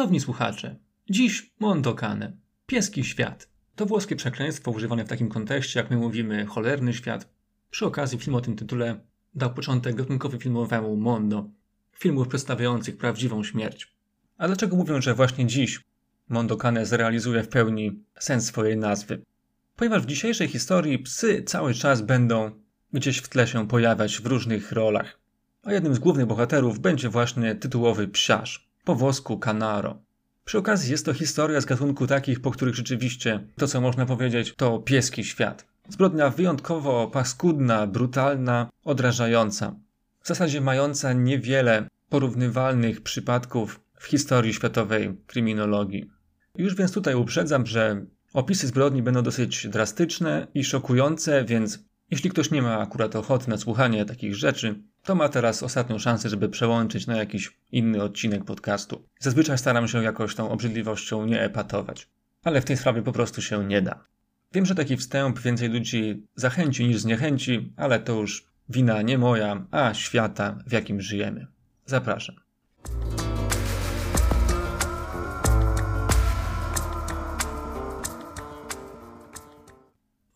Szanowni słuchacze, dziś Mondokane, pieski świat. To włoskie przekleństwo używane w takim kontekście, jak my mówimy cholerny świat. Przy okazji film o tym tytule dał początek gatunkowi filmowemu Mondo, filmów przedstawiających prawdziwą śmierć. A dlaczego mówią, że właśnie dziś Mondokane zrealizuje w pełni sens swojej nazwy? Ponieważ w dzisiejszej historii psy cały czas będą gdzieś w tle się pojawiać w różnych rolach. A jednym z głównych bohaterów będzie właśnie tytułowy psiarz, po włosku Canaro. Przy okazji jest to historia z gatunku takich, po których rzeczywiście to, co można powiedzieć, to pieski świat. Zbrodnia wyjątkowo paskudna, brutalna, odrażająca. W zasadzie mająca niewiele porównywalnych przypadków w historii światowej kryminologii. Już więc tutaj uprzedzam, że opisy zbrodni będą dosyć drastyczne i szokujące, więc jeśli ktoś nie ma akurat ochoty na słuchanie takich rzeczy, to ma teraz ostatnią szansę, żeby przełączyć na jakiś inny odcinek podcastu. Zazwyczaj staram się jakoś tą obrzydliwością nie epatować, ale w tej sprawie po prostu się nie da. Wiem, że taki wstęp więcej ludzi zachęci niż zniechęci, ale to już wina nie moja, a świata, w jakim żyjemy. Zapraszam.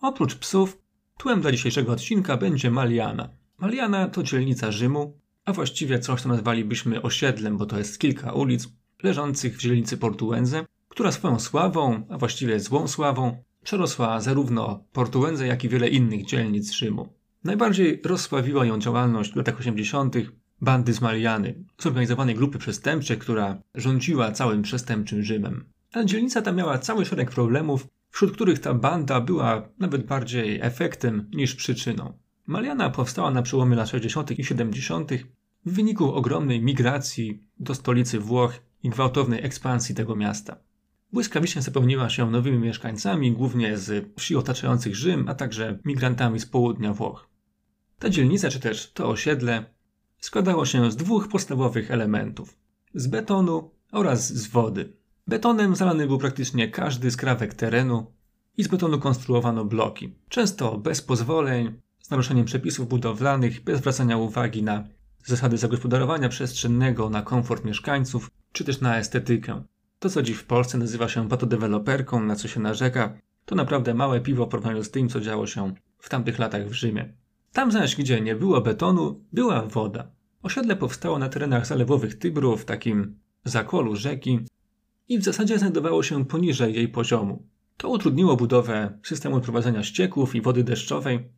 Oprócz psów, tłem dla dzisiejszego odcinka będzie Maliana. Maliana to dzielnica Rzymu, a właściwie coś, co nazwalibyśmy osiedlem, bo to jest kilka ulic leżących w dzielnicy Portuense, która swoją sławą, a właściwie złą sławą, przerosła zarówno Portuense, jak i wiele innych dzielnic Rzymu. Najbardziej rozsławiła ją działalność w latach 80. bandy z Maliany, zorganizowanej grupy przestępczej, która rządziła całym przestępczym Rzymem. Ale dzielnica ta miała cały szereg problemów, wśród których ta banda była nawet bardziej efektem niż przyczyną. Maliana powstała na przełomie lat 60. i 70. w wyniku ogromnej migracji do stolicy Włoch i gwałtownej ekspansji tego miasta. Błyskawicznie zapełniła się nowymi mieszkańcami, głównie z wsi otaczających Rzym, a także migrantami z południa Włoch. Ta dzielnica, czy też to osiedle, składało się z dwóch podstawowych elementów: z betonu oraz z wody. Betonem zalany był praktycznie każdy skrawek terenu i z betonu konstruowano bloki, często bez pozwoleń, z naruszeniem przepisów budowlanych, bez zwracania uwagi na zasady zagospodarowania przestrzennego, na komfort mieszkańców, czy też na estetykę. To, co dziś w Polsce nazywa się patodeweloperką, na co się narzeka, to naprawdę małe piwo w porównaniu z tym, co działo się w tamtych latach w Rzymie. Tam zaś, gdzie nie było betonu, była woda. Osiedle powstało na terenach zalewowych Tybru, w takim zakolu rzeki i w zasadzie znajdowało się poniżej jej poziomu. To utrudniło budowę systemu prowadzenia ścieków i wody deszczowej,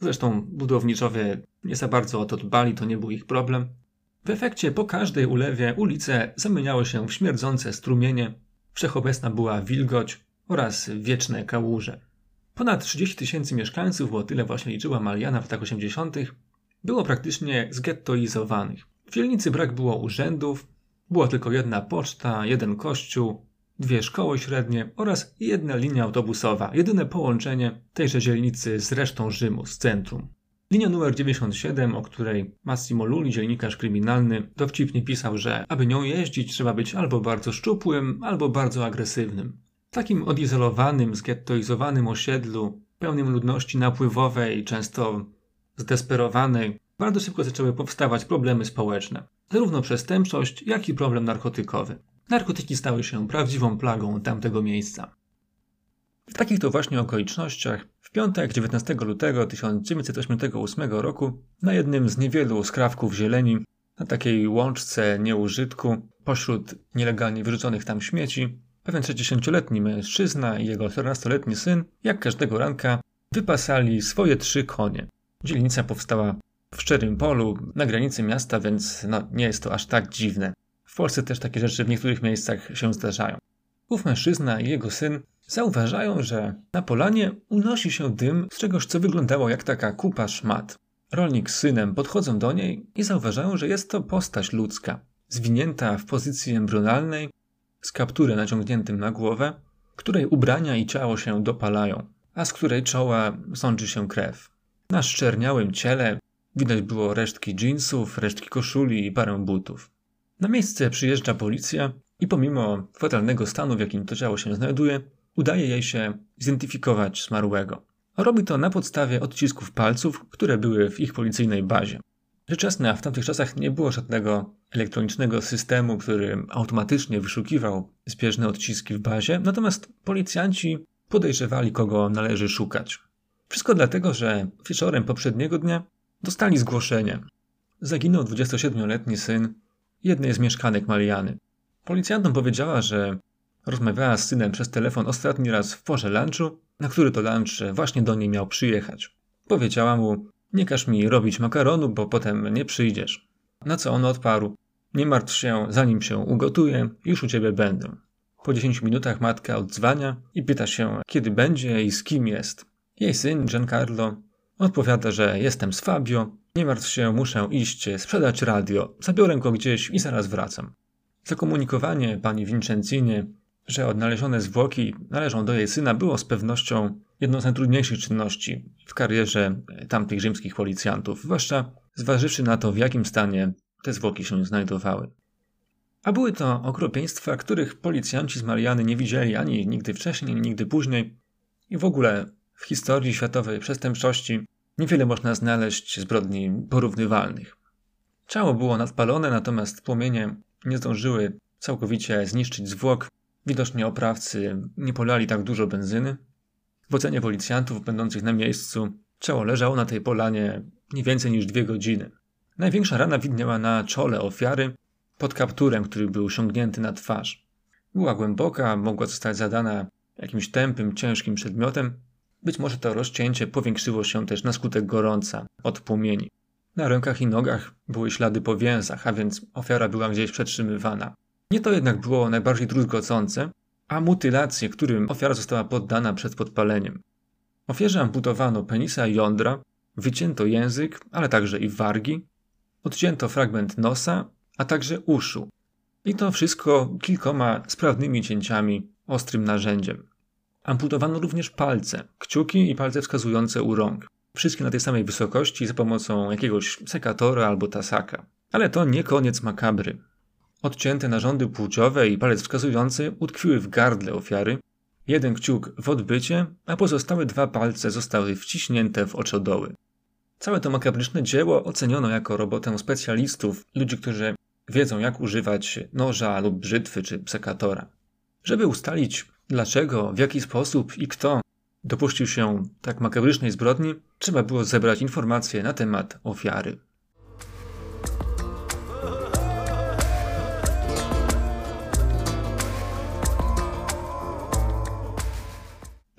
Zresztą budowniczowie nie za bardzo o to dbali, to nie był ich problem. W efekcie po każdej ulewie ulice zamieniały się w śmierdzące strumienie, wszechobecna była wilgoć oraz wieczne kałuże. Ponad 30 tysięcy mieszkańców, bo tyle właśnie liczyła Maliana w latach 80., było praktycznie zgettoizowanych. W dzielnicy brak było urzędów, była tylko jedna poczta, jeden kościół, dwie szkoły średnie oraz jedna linia autobusowa, jedyne połączenie tejże dzielnicy z resztą Rzymu, z centrum. Linia numer 97, o której Massimo Luli, dziennikarz kryminalny, dowcipnie pisał, że aby nią jeździć trzeba być albo bardzo szczupłym, albo bardzo agresywnym. W takim odizolowanym, zgettoizowanym osiedlu, pełnym ludności napływowej, często zdesperowanej, bardzo szybko zaczęły powstawać problemy społeczne. Zarówno przestępczość, jak i problem narkotykowy. Narkotyki stały się prawdziwą plagą tamtego miejsca. W takich to właśnie okolicznościach, w piątek 19 lutego 1988 roku, na jednym z niewielu skrawków zieleni, na takiej łączce nieużytku, pośród nielegalnie wyrzuconych tam śmieci, pewien 60-letni mężczyzna i jego 14-letni syn, jak każdego ranka, wypasali swoje trzy konie. Dzielnica powstała w szczerym polu, na granicy miasta, więc no, nie jest to aż tak dziwne. Polsce też takie rzeczy w niektórych miejscach się zdarzają. Ów mężczyzna i jego syn zauważają, że na polanie unosi się dym z czegoś, co wyglądało jak taka kupa szmat. Rolnik z synem podchodzą do niej i zauważają, że jest to postać ludzka, zwinięta w pozycji embrionalnej, z kapturem naciągniętym na głowę, której ubrania i ciało się dopalają, a z której czoła sączy się krew. Na szczerniałym ciele widać było resztki dżinsów, resztki koszuli i parę butów. Na miejsce przyjeżdża policja i pomimo fatalnego stanu, w jakim to ciało się znajduje, udaje jej się zidentyfikować zmarłego. Robi to na podstawie odcisków palców, które były w ich policyjnej bazie. Rzecz jasna, w tamtych czasach nie było żadnego elektronicznego systemu, który automatycznie wyszukiwał zbieżne odciski w bazie, natomiast policjanci podejrzewali, kogo należy szukać. Wszystko dlatego, że wieczorem poprzedniego dnia dostali zgłoszenie. Zaginął 27-letni syn jednej z mieszkanek Mariany. Policjantom powiedziała, że rozmawiała z synem przez telefon ostatni raz w porze lunchu, na który to lunch właśnie do niej miał przyjechać. Powiedziała mu, nie każ mi robić makaronu, bo potem nie przyjdziesz. Na co on odparł, nie martw się, zanim się ugotuję, już u ciebie będę. Po 10 minutach matka odzwania i pyta się, kiedy będzie i z kim jest. Jej syn, Giancarlo, odpowiada, że jestem z Fabio, nie martw się, muszę iść sprzedać radio, zabiorę go gdzieś i zaraz wracam. Zakomunikowanie pani Vincencinie, że odnalezione zwłoki należą do jej syna, było z pewnością jedną z najtrudniejszych czynności w karierze tamtych rzymskich policjantów, zwłaszcza zważywszy na to, w jakim stanie te zwłoki się znajdowały. A były to okropieństwa, których policjanci z Mariany nie widzieli ani nigdy wcześniej, ani nigdy później. I w ogóle w historii światowej przestępczości niewiele można znaleźć zbrodni porównywalnych. Ciało było nadpalone, natomiast płomienie nie zdążyły całkowicie zniszczyć zwłok. Widocznie oprawcy nie polali tak dużo benzyny. W ocenie policjantów będących na miejscu ciało leżało na tej polanie nie więcej niż dwie godziny. Największa rana widniała na czole ofiary, pod kapturem, który był osiągnięty na twarz. Była głęboka, mogła zostać zadana jakimś tępym, ciężkim przedmiotem. Być może to rozcięcie powiększyło się też na skutek gorąca od płomieni. Na rękach i nogach były ślady po więzach, a więc ofiara była gdzieś przetrzymywana. Nie to jednak było najbardziej druzgocące, a mutylacje, którym ofiara została poddana przed podpaleniem. Ofierze amputowano penisa i jądra, wycięto język, ale także i wargi, odcięto fragment nosa, a także uszu. I to wszystko kilkoma sprawnymi cięciami ostrym narzędziem. Amputowano również palce, kciuki i palce wskazujące u rąk. Wszystkie na tej samej wysokości za pomocą jakiegoś sekatora albo tasaka. Ale to nie koniec makabry. Odcięte narządy płciowe i palec wskazujący utkwiły w gardle ofiary, jeden kciuk w odbycie, a pozostałe dwa palce zostały wciśnięte w oczodoły. Całe to makabryczne dzieło oceniono jako robotę specjalistów, ludzi, którzy wiedzą jak używać noża lub brzytwy czy sekatora. Żeby ustalić dlaczego, w jaki sposób? I kto? Dopuścił się tak makabrycznej zbrodni, trzeba było zebrać informacje na temat ofiary.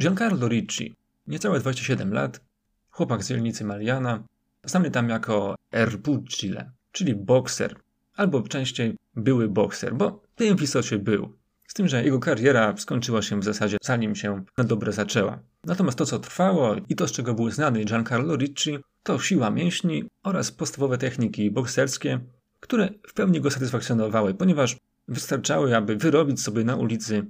Giancarlo Ricci, niecałe 27 lat, chłopak z dzielnicy Mariana, znany tam jako Erpugile, czyli bokser, albo częściej były bokser, bo tym w istocie był. Z tym, że jego kariera skończyła się w zasadzie zanim się na dobre zaczęła. Natomiast to, co trwało i to, z czego był znany Giancarlo Ricci, to siła mięśni oraz podstawowe techniki bokserskie, które w pełni go satysfakcjonowały, ponieważ wystarczały, aby wyrobić sobie na ulicy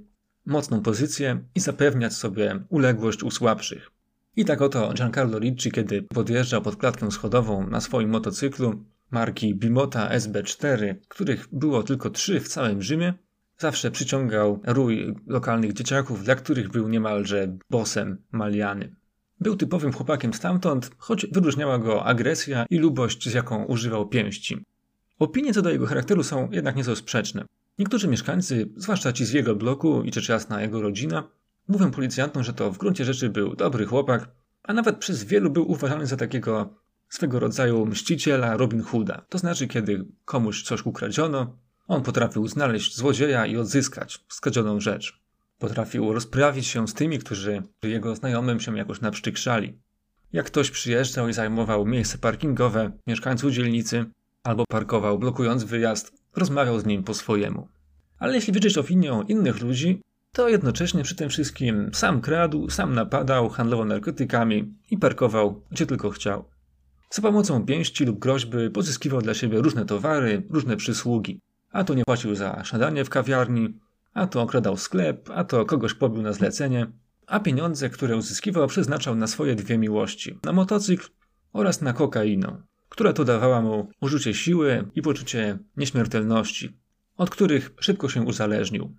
mocną pozycję i zapewniać sobie uległość u słabszych. I tak oto Giancarlo Ricci, kiedy podjeżdżał pod klatkę schodową na swoim motocyklu marki Bimota SB4, których było tylko trzy w całym Rzymie, zawsze przyciągał rój lokalnych dzieciaków, dla których był niemalże bosem Maliany. Był typowym chłopakiem stamtąd, choć wyróżniała go agresja i lubość, z jaką używał pięści. Opinie co do jego charakteru są jednak nieco sprzeczne. Niektórzy mieszkańcy, zwłaszcza ci z jego bloku i rzecz jasna jego rodzina, mówią policjantom, że to w gruncie rzeczy był dobry chłopak, a nawet przez wielu był uważany za takiego swego rodzaju mściciela Robin Hooda. To znaczy, kiedy komuś coś ukradziono, on potrafił znaleźć złodzieja i odzyskać skradzioną rzecz. Potrafił rozprawić się z tymi, którzy jego znajomym się jakoś naprzykrzali. Jak ktoś przyjeżdżał i zajmował miejsce parkingowe mieszkańców dzielnicy, albo parkował blokując wyjazd, rozmawiał z nim po swojemu. Ale jeśli wierzyć opinią innych ludzi, to jednocześnie przy tym wszystkim sam kradł, sam napadał, handlował narkotykami i parkował gdzie tylko chciał. Za pomocą pięści lub groźby pozyskiwał dla siebie różne towary, różne przysługi. A to nie płacił za śniadanie w kawiarni, a to okradał sklep, a to kogoś pobił na zlecenie, a pieniądze, które uzyskiwał, przeznaczał na swoje dwie miłości: na motocykl oraz na kokainę, która to dawała mu uczucie siły i poczucie nieśmiertelności, od których szybko się uzależnił.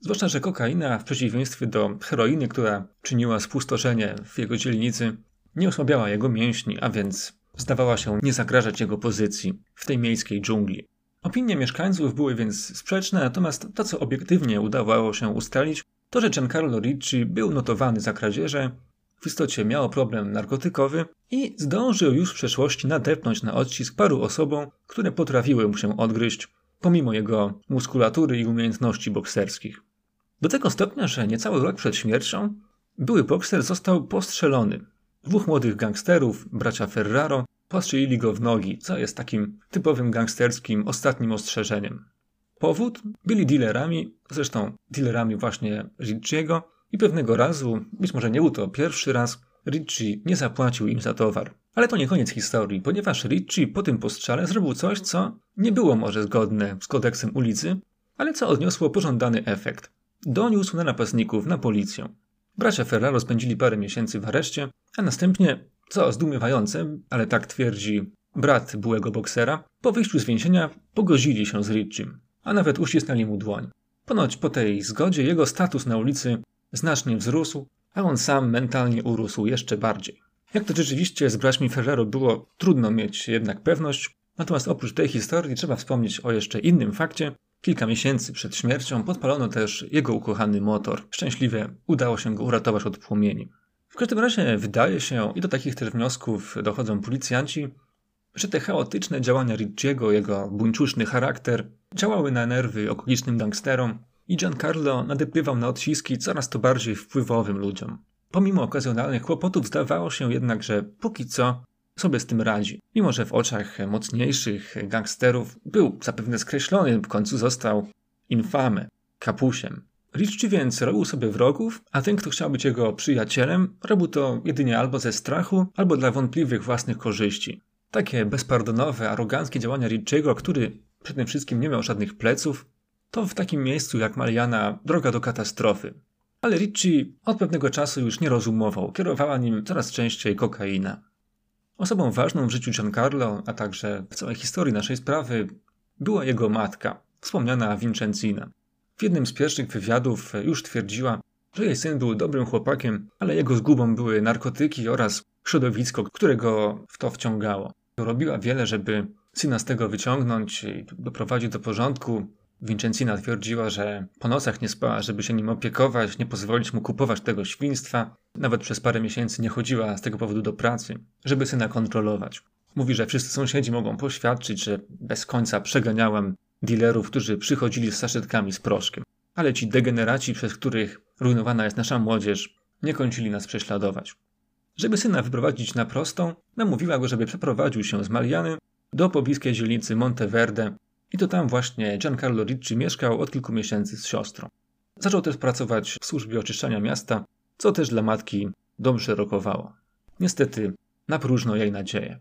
Zwłaszcza, że kokaina, w przeciwieństwie do heroiny, która czyniła spustoszenie w jego dzielnicy, nie osłabiała jego mięśni, a więc zdawała się nie zagrażać jego pozycji w tej miejskiej dżungli. Opinie mieszkańców były więc sprzeczne, natomiast to, co obiektywnie udawało się ustalić, to, że Giancarlo Ricci był notowany za kradzieże, w istocie miał problem narkotykowy i zdążył już w przeszłości nadepnąć na odcisk paru osobom, które potrafiły mu się odgryźć, pomimo jego muskulatury i umiejętności bokserskich. Do tego stopnia, że niecały rok przed śmiercią były bokser został postrzelony. Dwóch młodych gangsterów, bracia Ferraro, postrzelili go w nogi, co jest takim typowym gangsterskim ostatnim ostrzeżeniem. Powód? Byli dealerami, zresztą dealerami właśnie Ricciego i pewnego razu, być może nie był to pierwszy raz, Ricci nie zapłacił im za towar. Ale to nie koniec historii, ponieważ Ricci po tym postrzale zrobił coś, co nie było może zgodne z kodeksem ulicy, ale co odniosło pożądany efekt. Doniósł na napastników na policję. Bracia Ferraro spędzili parę miesięcy w areszcie, a następnie, co zdumiewające, ale tak twierdzi brat byłego boksera, po wyjściu z więzienia pogozili się z Riccim, a nawet uścisnęli mu dłoń. Ponoć po tej zgodzie jego status na ulicy znacznie wzrósł, a on sam mentalnie urósł jeszcze bardziej. Jak to rzeczywiście z braćmi Ferrero było, trudno mieć jednak pewność, natomiast oprócz tej historii trzeba wspomnieć o jeszcze innym fakcie. Kilka miesięcy przed śmiercią podpalono też jego ukochany motor. Szczęśliwie udało się go uratować od płomieni. W każdym razie wydaje się, i do takich też wniosków dochodzą policjanci, że te chaotyczne działania Ricciego, jego buńczuszny charakter, działały na nerwy okolicznym gangsterom i Giancarlo nadepływał na odciski coraz to bardziej wpływowym ludziom. Pomimo okazjonalnych kłopotów zdawało się jednak, że póki co sobie z tym radzi. Mimo, że w oczach mocniejszych gangsterów był zapewne skreślony, w końcu został infamy, kapusiem. Ricci więc robił sobie wrogów, a ten, kto chciał być jego przyjacielem, robił to jedynie albo ze strachu, albo dla wątpliwych własnych korzyści. Takie bezpardonowe, aroganckie działania Ricciego, który przede wszystkim nie miał żadnych pleców, to w takim miejscu jak Mariana droga do katastrofy. Ale Ricci od pewnego czasu już nie rozumował, kierowała nim coraz częściej kokaina. Osobą ważną w życiu Giancarlo, a także w całej historii naszej sprawy, była jego matka, wspomniana Vincenzina. W jednym z pierwszych wywiadów już twierdziła, że jej syn był dobrym chłopakiem, ale jego zgubą były narkotyki oraz środowisko, które go w to wciągało. Robiła wiele, żeby syna z tego wyciągnąć i doprowadzić do porządku, Vincencina twierdziła, że po nocach nie spała, żeby się nim opiekować, nie pozwolić mu kupować tego świństwa. Nawet przez parę miesięcy nie chodziła z tego powodu do pracy, żeby syna kontrolować. Mówi, że wszyscy sąsiedzi mogą poświadczyć, że bez końca przeganiałam dealerów, którzy przychodzili z saszetkami z proszkiem. Ale ci degeneraci, przez których rujnowana jest nasza młodzież, nie kończyli nas prześladować. Żeby syna wyprowadzić na prostą, namówiła go, żeby przeprowadził się z Mariany do pobliskiej dzielnicy Monteverde, i to tam właśnie Giancarlo Ricci mieszkał od kilku miesięcy z siostrą. Zaczął też pracować w służbie oczyszczania miasta, co też dla matki dobrze rokowało. Niestety, na próżno jej nadzieję.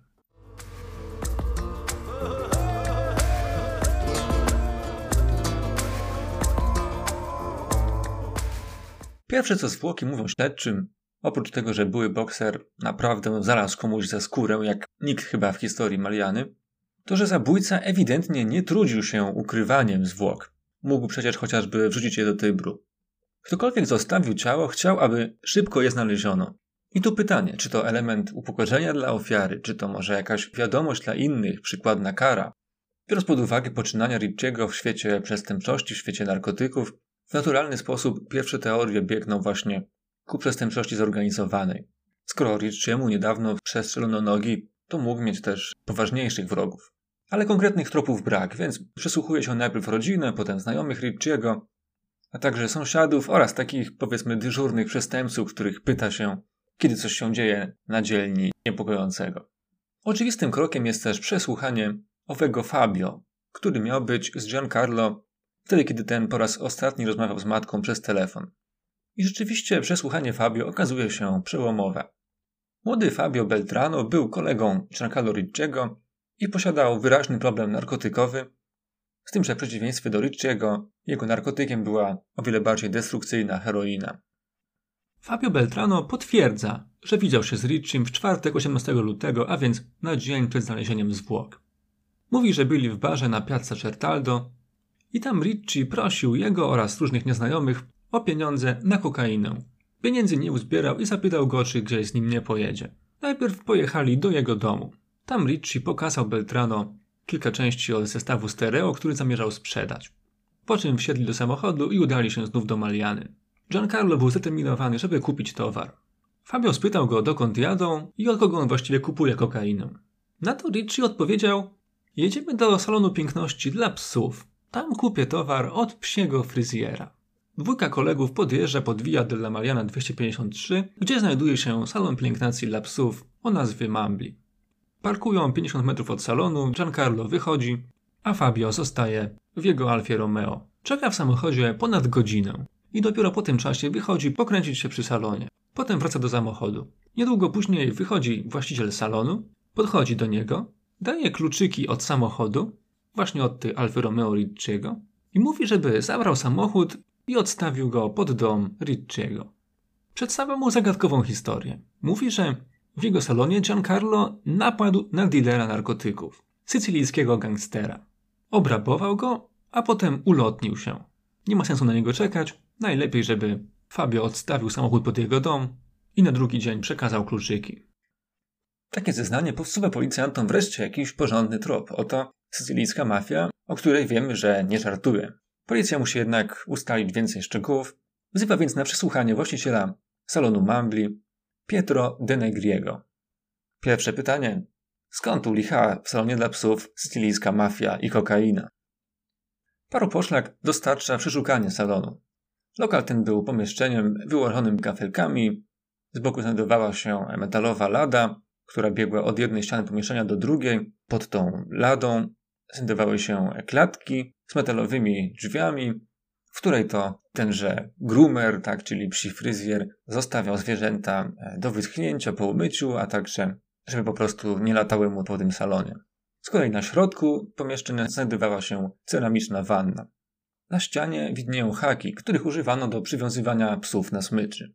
Pierwsze co zwłoki mówią śledczym, oprócz tego, że były bokser naprawdę zaraz komuś za skórę, jak nikt chyba w historii Mariany, to, że zabójca ewidentnie nie trudził się ukrywaniem zwłok. Mógł przecież chociażby wrzucić je do Tybru. Ktokolwiek zostawił ciało, chciał, aby szybko je znaleziono. I tu pytanie, czy to element upokorzenia dla ofiary, czy to może jakaś wiadomość dla innych, przykładna kara. Biorąc pod uwagę poczynania Ricciego w świecie przestępczości, w świecie narkotyków, w naturalny sposób pierwsze teorie biegną właśnie ku przestępczości zorganizowanej. Skoro Ricciemu niedawno przestrzelono nogi, to mógł mieć też poważniejszych wrogów. Ale konkretnych tropów brak, więc przesłuchuje się najpierw rodzinę, potem znajomych Ricciego, a także sąsiadów oraz takich powiedzmy dyżurnych przestępców, których pyta się, kiedy coś się dzieje na dzielni niepokojącego. Oczywistym krokiem jest też przesłuchanie owego Fabio, który miał być z Giancarlo wtedy, kiedy ten po raz ostatni rozmawiał z matką przez telefon. I rzeczywiście przesłuchanie Fabio okazuje się przełomowe. Młody Fabio Beltrano był kolegą Giancarlo Ricciego i posiadał wyraźny problem narkotykowy, z tym, że w przeciwieństwie do Ricciego, jego narkotykiem była o wiele bardziej destrukcyjna heroina. Fabio Beltrano potwierdza, że widział się z Riccim w czwartek 18 lutego, a więc na dzień przed znalezieniem zwłok. Mówi, że byli w barze na Piazza Certaldo i tam Ricci prosił jego oraz różnych nieznajomych o pieniądze na kokainę. Pieniędzy nie uzbierał i zapytał go, czy gdzieś z nim nie pojedzie. Najpierw pojechali do jego domu. Tam Ricci pokazał Beltrano kilka części od zestawu stereo, który zamierzał sprzedać. Po czym wsiedli do samochodu i udali się znów do Maliany. Giancarlo był zdeterminowany, żeby kupić towar. Fabio spytał go, dokąd jadą i od kogo on właściwie kupuje kokainę. Na to Ricci odpowiedział: Jedziemy do salonu piękności dla psów. Tam kupię towar od psiego fryzjera. Dwójka kolegów podjeżdża pod Via della Mariana 253, gdzie znajduje się salon pielęgnacji dla psów o nazwie Mambli. Parkują 50 metrów od salonu, Giancarlo wychodzi, a Fabio zostaje w jego Alfie Romeo. Czeka w samochodzie ponad godzinę i dopiero po tym czasie wychodzi pokręcić się przy salonie. Potem wraca do samochodu. Niedługo później wychodzi właściciel salonu, podchodzi do niego, daje kluczyki od samochodu, właśnie od tej Alfy Romeo Ricciego, i mówi, żeby zabrał samochód i odstawił go pod dom Ricciego. Przedstawia mu zagadkową historię. Mówi, że w jego salonie Giancarlo napadł na dealera narkotyków, sycylijskiego gangstera. Obrabował go, a potem ulotnił się. Nie ma sensu na niego czekać, najlepiej, żeby Fabio odstawił samochód pod jego dom i na drugi dzień przekazał kluczyki. Takie zeznanie posuwa policjantom wreszcie jakiś porządny trop. Oto sycylijska mafia, o której wiemy, że nie żartuje. Policja musi jednak ustalić więcej szczegółów. Wzywa więc na przesłuchanie właściciela salonu Mambli, Pietro De Negriego. Pierwsze pytanie. Skąd u licha w salonie dla psów sycylijska mafia i kokaina? Paroposzlak dostarcza przeszukanie salonu. Lokal ten był pomieszczeniem wyłożonym kafelkami. Z boku znajdowała się metalowa lada, która biegła od jednej ściany pomieszczenia do drugiej. Pod tą ladą znajdowały się klatki z metalowymi drzwiami, w której to tenże groomer, tak, czyli psi fryzjer, zostawiał zwierzęta e, do wyschnięcia po umyciu, a także żeby po prostu nie latały mu po tym salonie. Z kolei na środku pomieszczenia znajdowała się ceramiczna wanna. Na ścianie widnieją haki, których używano do przywiązywania psów na smyczy.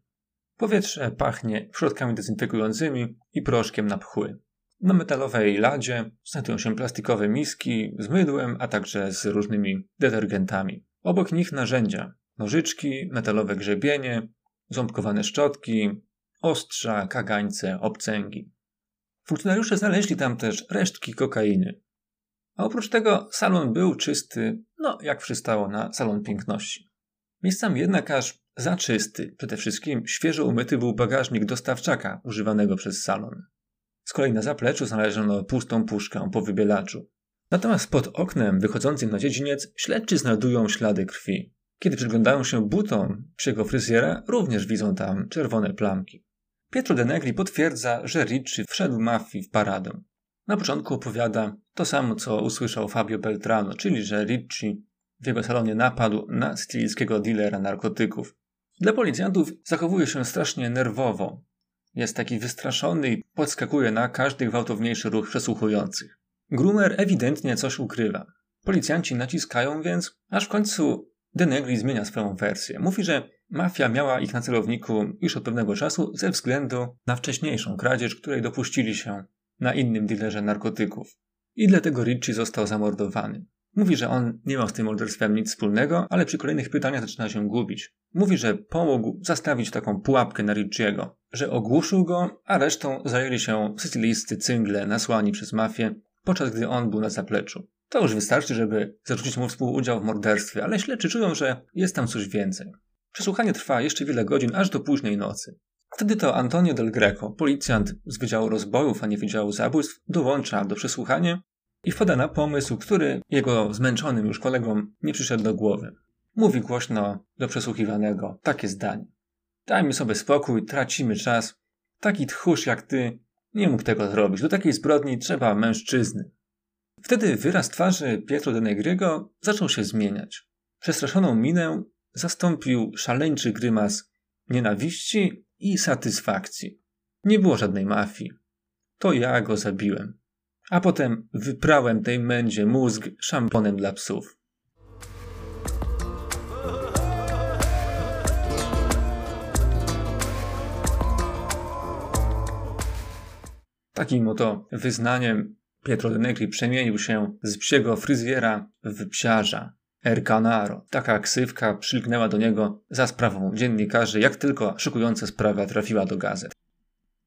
Powietrze pachnie środkami dezynfekującymi i proszkiem na pchły. Na metalowej ladzie znajdują się plastikowe miski z mydłem, a także z różnymi detergentami. Obok nich narzędzia, nożyczki, metalowe grzebienie, ząbkowane szczotki, ostrza, kagańce, obcęgi. Funkcjonariusze znaleźli tam też resztki kokainy. A oprócz tego salon był czysty, no jak przystało na salon piękności. Miejscami jednak aż za czysty. Przede wszystkim świeżo umyty był bagażnik dostawczaka używanego przez salon. Z kolei na zapleczu znaleziono pustą puszkę po wybielaczu. Natomiast pod oknem wychodzącym na dziedziniec śledczy znajdują ślady krwi. Kiedy przyglądają się butom psiego fryzjera, również widzą tam czerwone plamki. Pietro de Negri potwierdza, że Ricci wszedł mafii w paradę. Na początku opowiada to samo, co usłyszał Fabio Beltrano, czyli że Ricci w jego salonie napadł na sycylijskiego dealera narkotyków. Dla policjantów zachowuje się strasznie nerwowo. Jest taki wystraszony i podskakuje na każdy gwałtowniejszy ruch przesłuchujących. Groomer ewidentnie coś ukrywa. Policjanci naciskają więc, aż w końcu Denegri zmienia swoją wersję. Mówi, że mafia miała ich na celowniku już od pewnego czasu ze względu na wcześniejszą kradzież, której dopuścili się na innym dealerze narkotyków. I dlatego Ricci został zamordowany. Mówi, że on nie ma z tym morderstwem nic wspólnego, ale przy kolejnych pytaniach zaczyna się gubić. Mówi, że pomógł zastawić taką pułapkę na Ricciego, że ogłuszył go, a resztą zajęli się sycylijscy cyngle nasłani przez mafię, podczas gdy on był na zapleczu. To już wystarczy, żeby zarzucić mu współudział w morderstwie, ale śledczy czują, że jest tam coś więcej. Przesłuchanie trwa jeszcze wiele godzin, aż do późnej nocy. Wtedy to Antonio del Greco, policjant z Wydziału Rozbojów, a nie Wydziału Zabójstw, dołącza do przesłuchania i wpada na pomysł, który jego zmęczonym już kolegom nie przyszedł do głowy. Mówi głośno do przesłuchiwanego takie zdanie. Dajmy sobie spokój, tracimy czas. Taki tchórz jak ty nie mógł tego zrobić. Do takiej zbrodni trzeba mężczyzny. Wtedy wyraz twarzy Pietro de Negriego zaczął się zmieniać. Przestraszoną minę zastąpił szaleńczy grymas nienawiści i satysfakcji. Nie było żadnej mafii. To ja go zabiłem. A potem wyprałem tej mędzie mózg szamponem dla psów. Takim oto wyznaniem Pietro de Negri przemienił się z psiego fryzjera w psiarza. El Canaro. Taka ksywka przylgnęła do niego za sprawą dziennikarzy, jak tylko szykująca sprawa trafiła do gazet.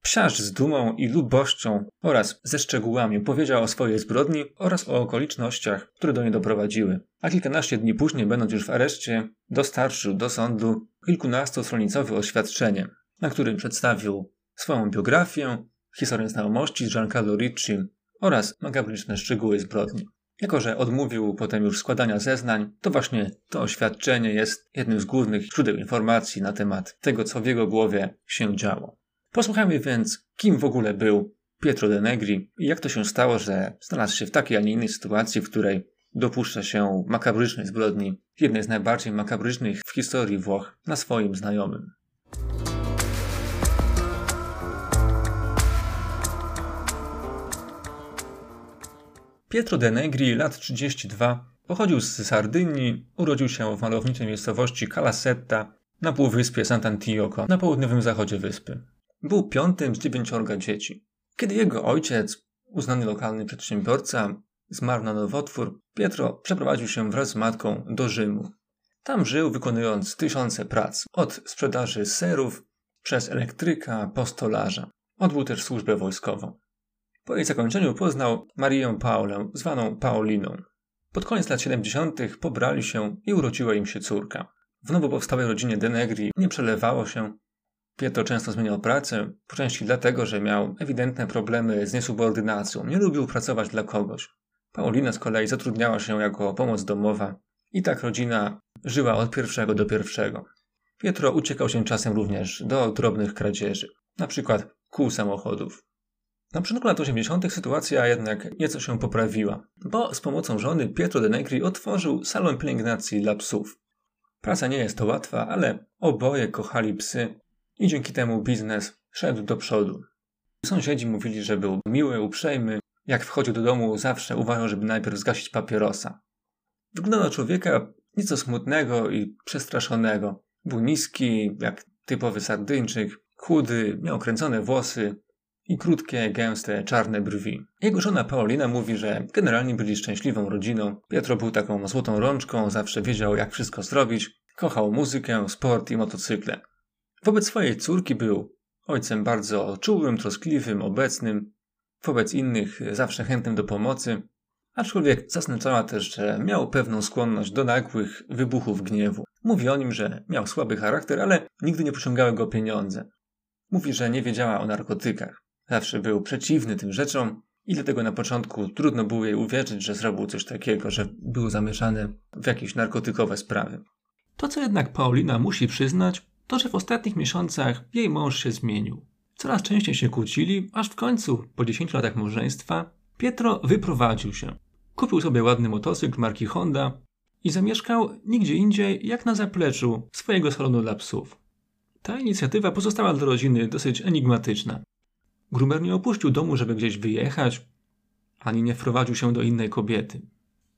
Psiarz z dumą i lubością oraz ze szczegółami powiedział o swojej zbrodni oraz o okolicznościach, które do niej doprowadziły. A kilkanaście dni później, będąc już w areszcie, dostarczył do sądu kilkunastostronicowe oświadczenie, na którym przedstawił swoją biografię, historię znajomości z Giancarlo Ricci oraz makabryczne szczegóły zbrodni. Jako, że odmówił potem już składania zeznań, to właśnie to oświadczenie jest jednym z głównych źródeł informacji na temat tego, co w jego głowie się działo. Posłuchajmy więc, kim w ogóle był Pietro de Negri i jak to się stało, że znalazł się w takiej, a nie innej sytuacji, w której dopuszcza się makabrycznej zbrodni, jednej z najbardziej makabrycznych w historii Włoch, na swoim znajomym. Pietro de Negri, lat 32, pochodził z Sardynii, urodził się w malowniczej miejscowości Calasetta na półwyspie Sant'Antioco na południowym zachodzie wyspy. Był piątym z dziewięciorga dzieci. Kiedy jego ojciec, uznany lokalny przedsiębiorca, zmarł na nowotwór, Pietro przeprowadził się wraz z matką do Rzymu. Tam żył, wykonując tysiące prac, od sprzedaży serów, przez elektryka, po stolarza. Odbył też służbę wojskową. Po jej zakończeniu poznał Marię Paulę, zwaną Pauliną. Pod koniec lat 70. pobrali się i urodziła im się córka. W nowo powstałej rodzinie Denegri nie przelewało się. Pietro często zmieniał pracę, po części dlatego, że miał ewidentne problemy z niesubordynacją, nie lubił pracować dla kogoś. Paulina z kolei zatrudniała się jako pomoc domowa i tak rodzina żyła od pierwszego do pierwszego. Pietro uciekał się czasem również do drobnych kradzieży, na przykład kół samochodów. Na początku lat 80. sytuacja jednak nieco się poprawiła, bo z pomocą żony Pietro de Negri otworzył salon pielęgnacji dla psów. Praca nie jest to łatwa, ale oboje kochali psy i dzięki temu biznes szedł do przodu. Sąsiedzi mówili, że był miły, uprzejmy, jak wchodził do domu zawsze uważał, żeby najpierw zgasić papierosa. Wyglądał na człowieka nieco smutnego i przestraszonego. Był niski, jak typowy Sardyńczyk, chudy, miał kręcone włosy, i krótkie, gęste, czarne brwi. Jego żona Paulina mówi, że generalnie byli szczęśliwą rodziną. Pietro był taką złotą rączką, zawsze wiedział jak wszystko zrobić. Kochał muzykę, sport i motocykle. Wobec swojej córki był ojcem bardzo czułym, troskliwym, obecnym. Wobec innych zawsze chętnym do pomocy. Aczkolwiek zaznaczała też, że miał pewną skłonność do nagłych wybuchów gniewu. Mówi o nim, że miał słaby charakter, ale nigdy nie pociągały go pieniądze. Mówi, że nie wiedziała o narkotykach. Zawsze był przeciwny tym rzeczom i dlatego na początku trudno było jej uwierzyć, że zrobił coś takiego, że był zamieszany w jakieś narkotykowe sprawy. To, co jednak Paulina musi przyznać, to że w ostatnich miesiącach jej mąż się zmienił. Coraz częściej się kłócili, aż w końcu, po 10 latach małżeństwa, Pietro wyprowadził się. Kupił sobie ładny motocykl marki Honda i zamieszkał nigdzie indziej jak na zapleczu swojego salonu dla psów. Ta inicjatywa pozostała dla rodziny dosyć enigmatyczna. Grumer nie opuścił domu, żeby gdzieś wyjechać, ani nie wprowadził się do innej kobiety.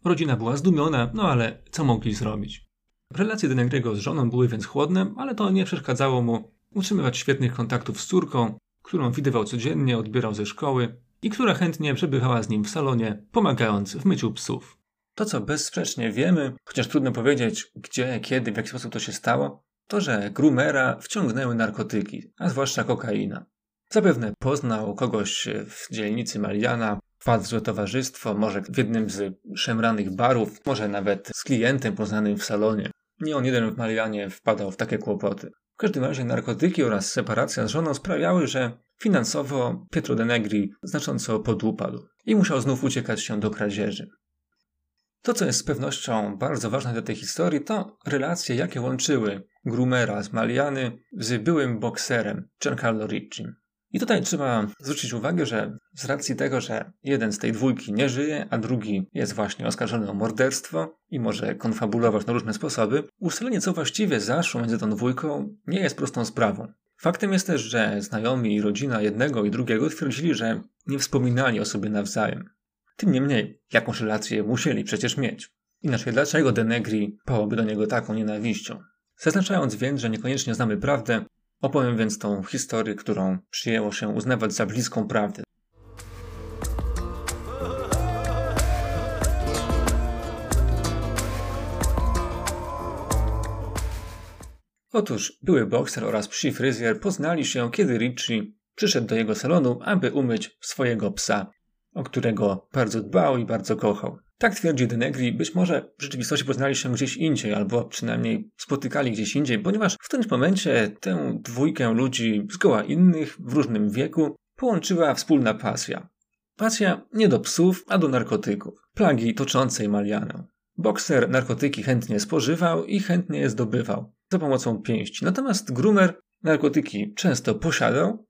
Rodzina była zdumiona, no ale co mogli zrobić? Relacje Denegrego z żoną były więc chłodne, ale to nie przeszkadzało mu utrzymywać świetnych kontaktów z córką, którą widywał codziennie, odbierał ze szkoły i która chętnie przebywała z nim w salonie, pomagając w myciu psów. To, co bezsprzecznie wiemy, chociaż trudno powiedzieć gdzie, kiedy, w jaki sposób to się stało, to, że Grumera wciągnęły narkotyki, a zwłaszcza kokaina. Zapewne poznał kogoś w dzielnicy Mariana, wpadł towarzystwo, może w jednym z szemranych barów, może nawet z klientem poznanym w salonie. Nie on jeden w Marianie wpadał w takie kłopoty. W każdym razie narkotyki oraz separacja z żoną sprawiały, że finansowo Pietro de Negri znacząco podupadł i musiał znów uciekać się do kradzieży. To, co jest z pewnością bardzo ważne dla tej historii, to relacje, jakie łączyły Grumera z Maliany z byłym bokserem Giancarlo Ricci. I tutaj trzeba zwrócić uwagę, że z racji tego, że jeden z tej dwójki nie żyje, a drugi jest właśnie oskarżony o morderstwo i może konfabulować na różne sposoby, ustalenie co właściwie zaszło między tą dwójką nie jest prostą sprawą. Faktem jest też, że znajomi i rodzina jednego i drugiego twierdzili, że nie wspominali o sobie nawzajem. Tym niemniej, jakąś relację musieli przecież mieć. Inaczej dlaczego Denegri pałoby do niego taką nienawiścią? Zaznaczając więc, że niekoniecznie znamy prawdę, Opowiem więc tą historię, którą przyjęło się uznawać za bliską prawdy. Otóż były bokser oraz psi fryzjer poznali się, kiedy Richie przyszedł do jego salonu, aby umyć swojego psa, o którego bardzo dbał i bardzo kochał. Tak twierdzi Denegri, być może w rzeczywistości poznali się gdzieś indziej, albo przynajmniej spotykali gdzieś indziej, ponieważ w tym momencie tę dwójkę ludzi zgoła innych, w różnym wieku, połączyła wspólna pasja. Pasja nie do psów, a do narkotyków. Plagi toczącej Malianę. Bokser narkotyki chętnie spożywał i chętnie je zdobywał za pomocą pięści. Natomiast groomer narkotyki często posiadał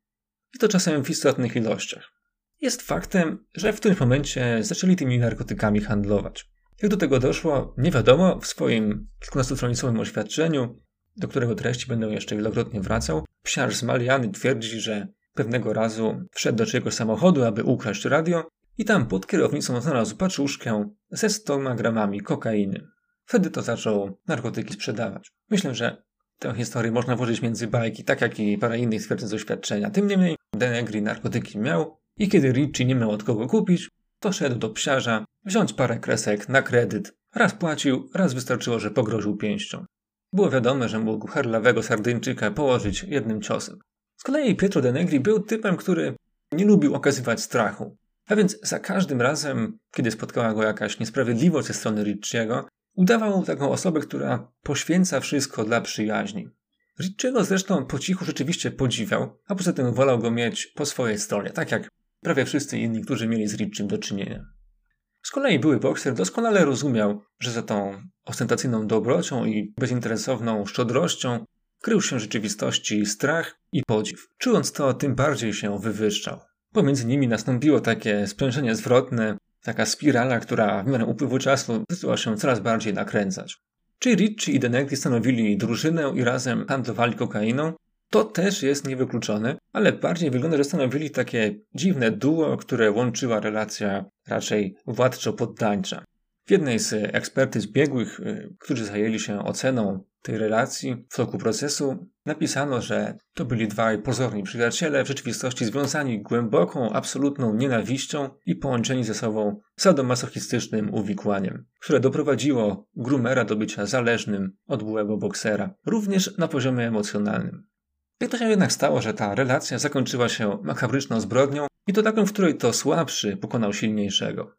i to czasem w istotnych ilościach. Jest faktem, że w którymś momencie zaczęli tymi narkotykami handlować. Jak do tego doszło, nie wiadomo, w swoim kilkunastostronicowym oświadczeniu, do którego treści będę jeszcze wielokrotnie wracał, psiarz z Maliany twierdzi, że pewnego razu wszedł do czyjegoś samochodu, aby ukraść radio i tam pod kierownicą znalazł paczuszkę ze 100 gramami kokainy. Wtedy to zaczął narkotyki sprzedawać. Myślę, że tę historię można włożyć między bajki, tak jak i parę innych stwierdzeń z doświadczenia. Tym niemniej Denegri narkotyki miał i kiedy Richie nie miał od kogo kupić, to szedł do psiarza wziąć parę kresek na kredyt. Raz płacił, raz wystarczyło, że pogroził pięścią. Było wiadome, że mógł herlawego sardyńczyka położyć jednym ciosem. Z kolei Pietro Denegri był typem, który nie lubił okazywać strachu. A więc za każdym razem, kiedy spotkała go jakaś niesprawiedliwość ze strony Richiego, udawał taką osobę, która poświęca wszystko dla przyjaźni. Richiego zresztą po cichu rzeczywiście podziwiał, a poza tym wolał go mieć po swojej stronie, tak jak prawie wszyscy inni, którzy mieli z Richim do czynienia. Z kolei były bokser doskonale rozumiał, że za tą ostentacyjną dobrocią i bezinteresowną szczodrością krył się w rzeczywistości strach i podziw. Czując to, tym bardziej się wywyższał. Pomiędzy nimi nastąpiło takie sprężenie zwrotne, taka spirala, która w miarę upływu czasu zaczęła się coraz bardziej nakręcać. Czy Ricci i Denegri stanowili drużynę i razem handlowali kokainą? To też jest niewykluczone, ale bardziej wygląda, że stanowili takie dziwne duo, które łączyła relacja raczej władczo-poddańcza. W jednej z ekspertyz biegłych, y, którzy zajęli się oceną tej relacji w toku procesu, napisano, że to byli dwaj pozorni przyjaciele, w rzeczywistości związani głęboką, absolutną nienawiścią i połączeni ze sobą sadomasochistycznym uwikłaniem, które doprowadziło Grumera do bycia zależnym od byłego boksera, również na poziomie emocjonalnym. Jak to się jednak stało, że ta relacja zakończyła się makabryczną zbrodnią i to taką, w której to słabszy pokonał silniejszego.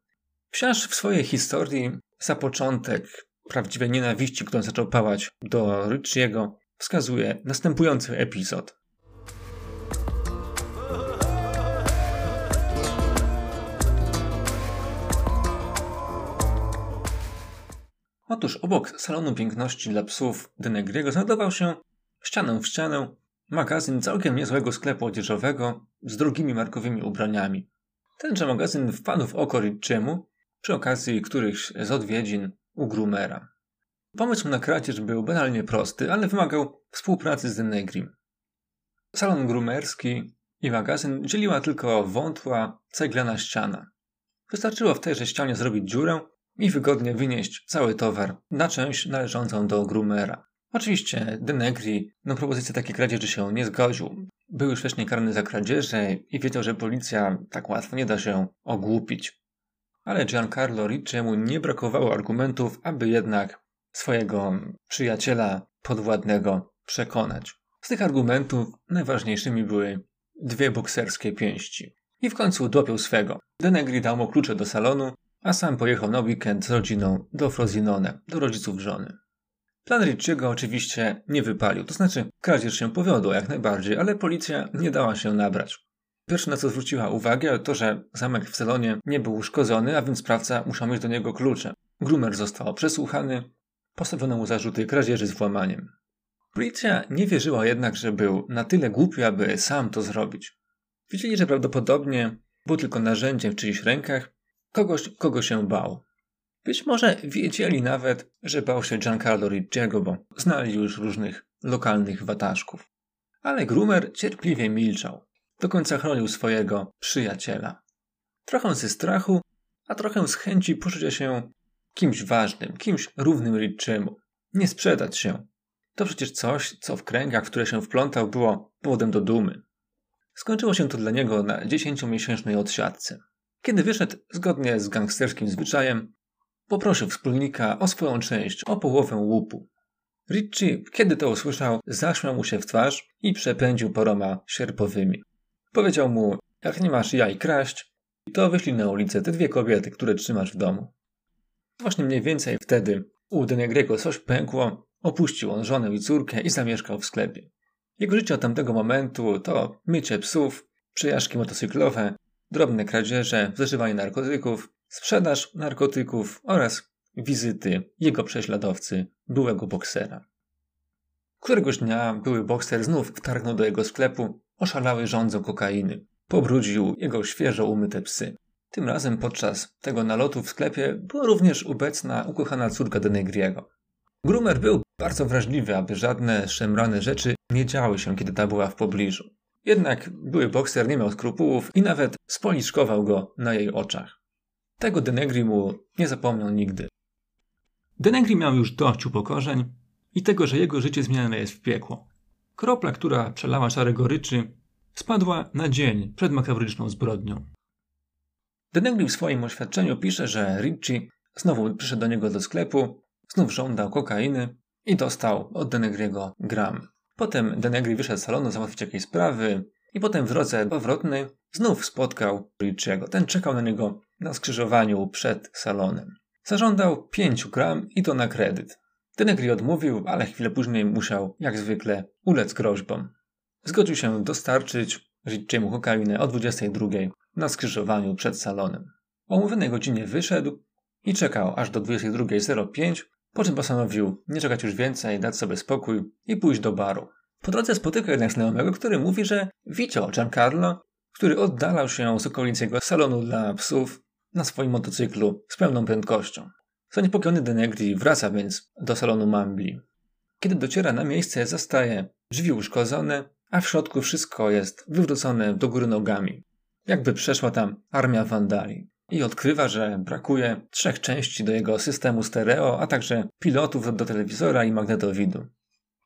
Wsiarz w swojej historii za początek prawdziwej nienawiści, którą zaczął pałać do Richiego, wskazuje następujący epizod. Otóż obok salonu piękności dla psów Denegriego znajdował się ścianę w ścianę magazyn całkiem niezłego sklepu odzieżowego z drogimi markowymi ubraniami. Tenże magazyn wpadł w oko Richiemu przy okazji którychś z odwiedzin u Grumera. Pomysł na kradzież był banalnie prosty, ale wymagał współpracy z Denegrim. Salon grumerski i magazyn dzieliła tylko wątła, ceglana ściana. Wystarczyło w tejże ścianie zrobić dziurę i wygodnie wynieść cały towar na część należącą do Grumera. Oczywiście Denegri na propozycję takiej kradzieży się nie zgodził. Był już wcześniej karny za kradzieże i wiedział, że policja tak łatwo nie da się ogłupić. Ale Giancarlo Ricciemu nie brakowało argumentów, aby jednak swojego przyjaciela podwładnego przekonać. Z tych argumentów najważniejszymi były dwie bokserskie pięści. I w końcu dopiął swego. Denegri dał mu klucze do salonu, a sam pojechał na weekend z rodziną do Frosinone, do rodziców żony. Plan Richiego oczywiście nie wypalił, to znaczy kradzież się powiodła jak najbardziej, ale policja nie dała się nabrać. Pierwsze na co zwróciła uwagę to, że zamek w salonie nie był uszkodzony, a więc sprawca musiał mieć do niego klucze. Grumer został przesłuchany, postawiono mu zarzuty kradzieży z włamaniem. Policja nie wierzyła jednak, że był na tyle głupi, aby sam to zrobić. Wiedzieli, że prawdopodobnie był tylko narzędziem w czyichś rękach, kogoś, kogo się bał. Być może wiedzieli nawet, że bał się Giancarlo Ricciego, bo znali już różnych lokalnych wataszków. Ale Grumer cierpliwie milczał. Do końca chronił swojego przyjaciela. Trochę ze strachu, a trochę z chęci poczucia się kimś ważnym, kimś równym Ricciemu. Nie sprzedać się. To przecież coś, co w kręgach, w które się wplątał, było powodem do dumy. Skończyło się to dla niego na dziesięciomiesięcznej odsiadce. Kiedy wyszedł, zgodnie z gangsterskim zwyczajem, poprosił wspólnika o swoją część, o połowę łupu. Richie, kiedy to usłyszał, zaśmiał mu się w twarz i przepędził paroma sierpowymi. Powiedział mu, jak nie masz jaj kraść, to wyślij na ulicę te dwie kobiety, które trzymasz w domu. Właśnie mniej więcej wtedy u Denegriego coś pękło, opuścił on żonę i córkę i zamieszkał w sklepie. Jego życie od tamtego momentu to mycie psów, przejażdżki motocyklowe, drobne kradzieże, zażywanie narkotyków, sprzedaż narkotyków oraz wizyty jego prześladowcy, byłego boksera. Któregoś dnia były bokser znów wtargnął do jego sklepu, oszalały rządzą kokainy. Pobrudził jego świeżo umyte psy. Tym razem podczas tego nalotu w sklepie była również obecna ukochana córka Denegriego. Grumer był bardzo wrażliwy, aby żadne szemrane rzeczy nie działy się, kiedy ta była w pobliżu. Jednak były bokser nie miał skrupułów i nawet spoliczkował go na jej oczach. Tego Denegri mu nie zapomniał nigdy. Denegri miał już dość upokorzeń i tego, że jego życie zmieniane jest w piekło. Kropla, która przelała szare goryczy, spadła na dzień przed makabryczną zbrodnią. Denegri w swoim oświadczeniu pisze, że Ricci znowu przyszedł do niego do sklepu, znów żądał kokainy i dostał od Denegriego gram. Potem Denegri wyszedł z salonu załatwić jakieś sprawy i potem w drodze powrotnej znów spotkał Ricciego. Ten czekał na niego na skrzyżowaniu przed salonem. Zażądał 5 gram i to na kredyt. Denegri odmówił, ale chwilę później musiał, jak zwykle, ulec groźbom. Zgodził się dostarczyć Ricciemu kokainę o 22 na skrzyżowaniu przed salonem. O umówionej godzinie wyszedł i czekał aż do 22.05, po czym postanowił nie czekać już więcej, dać sobie spokój i pójść do baru. Po drodze spotyka jednak znajomego, który mówi, że widział Giancarlo, który oddalał się z okolicy jego salonu dla psów na swoim motocyklu z pełną prędkością. Zaniepokojony Denegri wraca więc do salonu Mambli. Kiedy dociera na miejsce, zastaje drzwi uszkodzone, a w środku wszystko jest wywrócone do góry nogami. Jakby przeszła tam armia wandali. I odkrywa, że brakuje trzech części do jego systemu stereo, a także pilotów do telewizora i magnetowidu.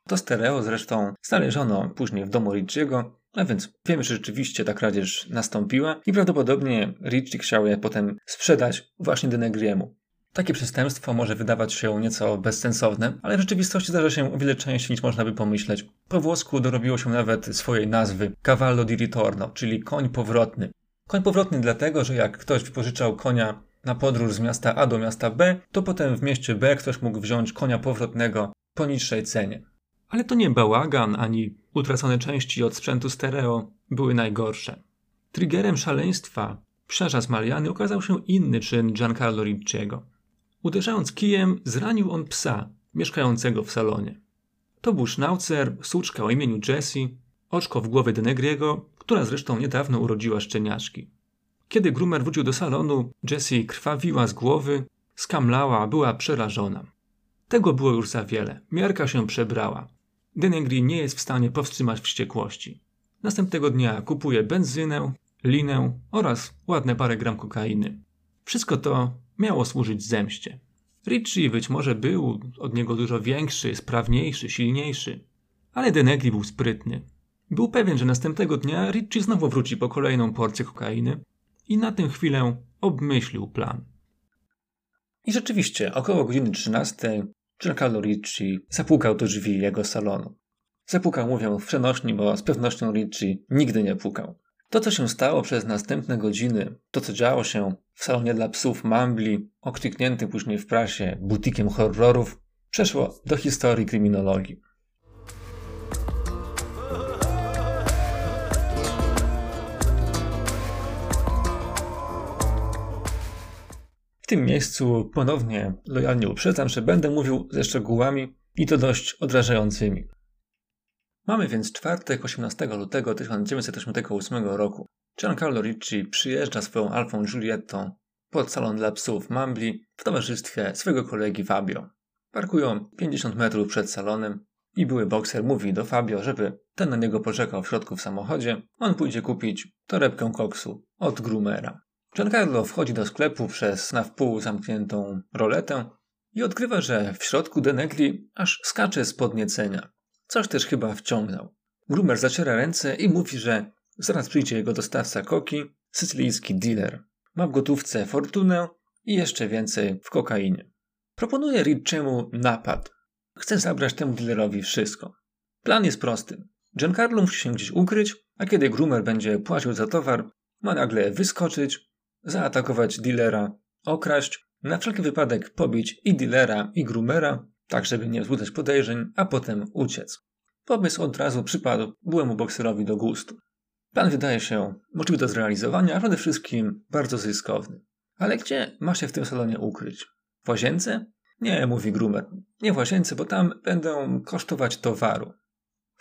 To stereo zresztą znaleziono później w domu Richiego, a więc wiemy, że rzeczywiście ta kradzież nastąpiła i prawdopodobnie Richie chciał je potem sprzedać właśnie Denegriemu. Takie przestępstwo może wydawać się nieco bezsensowne, ale w rzeczywistości zdarza się o wiele częściej niż można by pomyśleć. Po włosku dorobiło się nawet swojej nazwy cavallo di ritorno, czyli koń powrotny. Koń powrotny dlatego, że jak ktoś wypożyczał konia na podróż z miasta A do miasta B, to potem w mieście B ktoś mógł wziąć konia powrotnego po niższej cenie. Ale to nie bałagan ani utracone części od sprzętu stereo były najgorsze. Triggerem szaleństwa z Mariany okazał się inny czyn Giancarlo Ricciego. Uderzając kijem, zranił on psa mieszkającego w salonie. To był sznaucer, suczka o imieniu Jessie, oczko w głowie Denegriego, która zresztą niedawno urodziła szczeniaczki. Kiedy Grumer wrócił do salonu, Jessie krwawiła z głowy, skamlała, była przerażona. Tego było już za wiele. Miarka się przebrała. Denegri nie jest w stanie powstrzymać wściekłości. Następnego dnia kupuje benzynę, linę oraz ładne parę gram kokainy. Wszystko to miało służyć zemście. Richie być może był od niego dużo większy, sprawniejszy, silniejszy, ale Denegri był sprytny. Był pewien, że następnego dnia Richie znowu wróci po kolejną porcję kokainy i na tę chwilę obmyślił plan. I rzeczywiście, około godziny 13 Giancarlo Ricci zapukał do drzwi jego salonu. Zapukał, mówię w przenośni, bo z pewnością Ricci nigdy nie pukał. To, co się stało przez następne godziny, to, co działo się w salonie dla psów Mambli, okrzyknięty później w prasie butikiem horrorów, przeszło do historii kryminologii. W tym miejscu ponownie lojalnie uprzedzam, że będę mówił ze szczegółami i to dość odrażającymi. Mamy więc czwartek 18 lutego 1988 roku. Giancarlo Ricci przyjeżdża swoją Alfą Giulietto pod salon dla psów Mambli w towarzystwie swojego kolegi Fabio. Parkują 50 metrów przed salonem i były bokser mówi do Fabio, żeby ten na niego poczekał w środku w samochodzie. On pójdzie kupić torebkę koksu od Grumera. Giancarlo wchodzi do sklepu przez na wpół zamkniętą roletę i odkrywa, że w środku Denegri aż skacze z podniecenia. Coś też chyba wciągnął. Grumer zaciera ręce i mówi, że zaraz przyjdzie jego dostawca koki, sycylijski dealer. Ma w gotówce fortunę i jeszcze więcej w kokainie. Proponuje Richiemu napad. chce zabrać temu dealerowi wszystko. Plan jest prosty. Giancarlo musi się gdzieś ukryć, a kiedy Groomer będzie płacił za towar, ma nagle wyskoczyć, zaatakować dealera, okraść, na wszelki wypadek pobić i dealera, i Groomera, tak żeby nie wzbudzać podejrzeń, a potem uciec. Pomysł od razu przypadł byłemu bokserowi do gustu. Plan wydaje się możliwy do zrealizowania, a przede wszystkim bardzo zyskowny. Ale gdzie ma się w tym salonie ukryć? W łazience? Nie, mówi Groomer. Nie w łazience, bo tam będą kosztować towaru.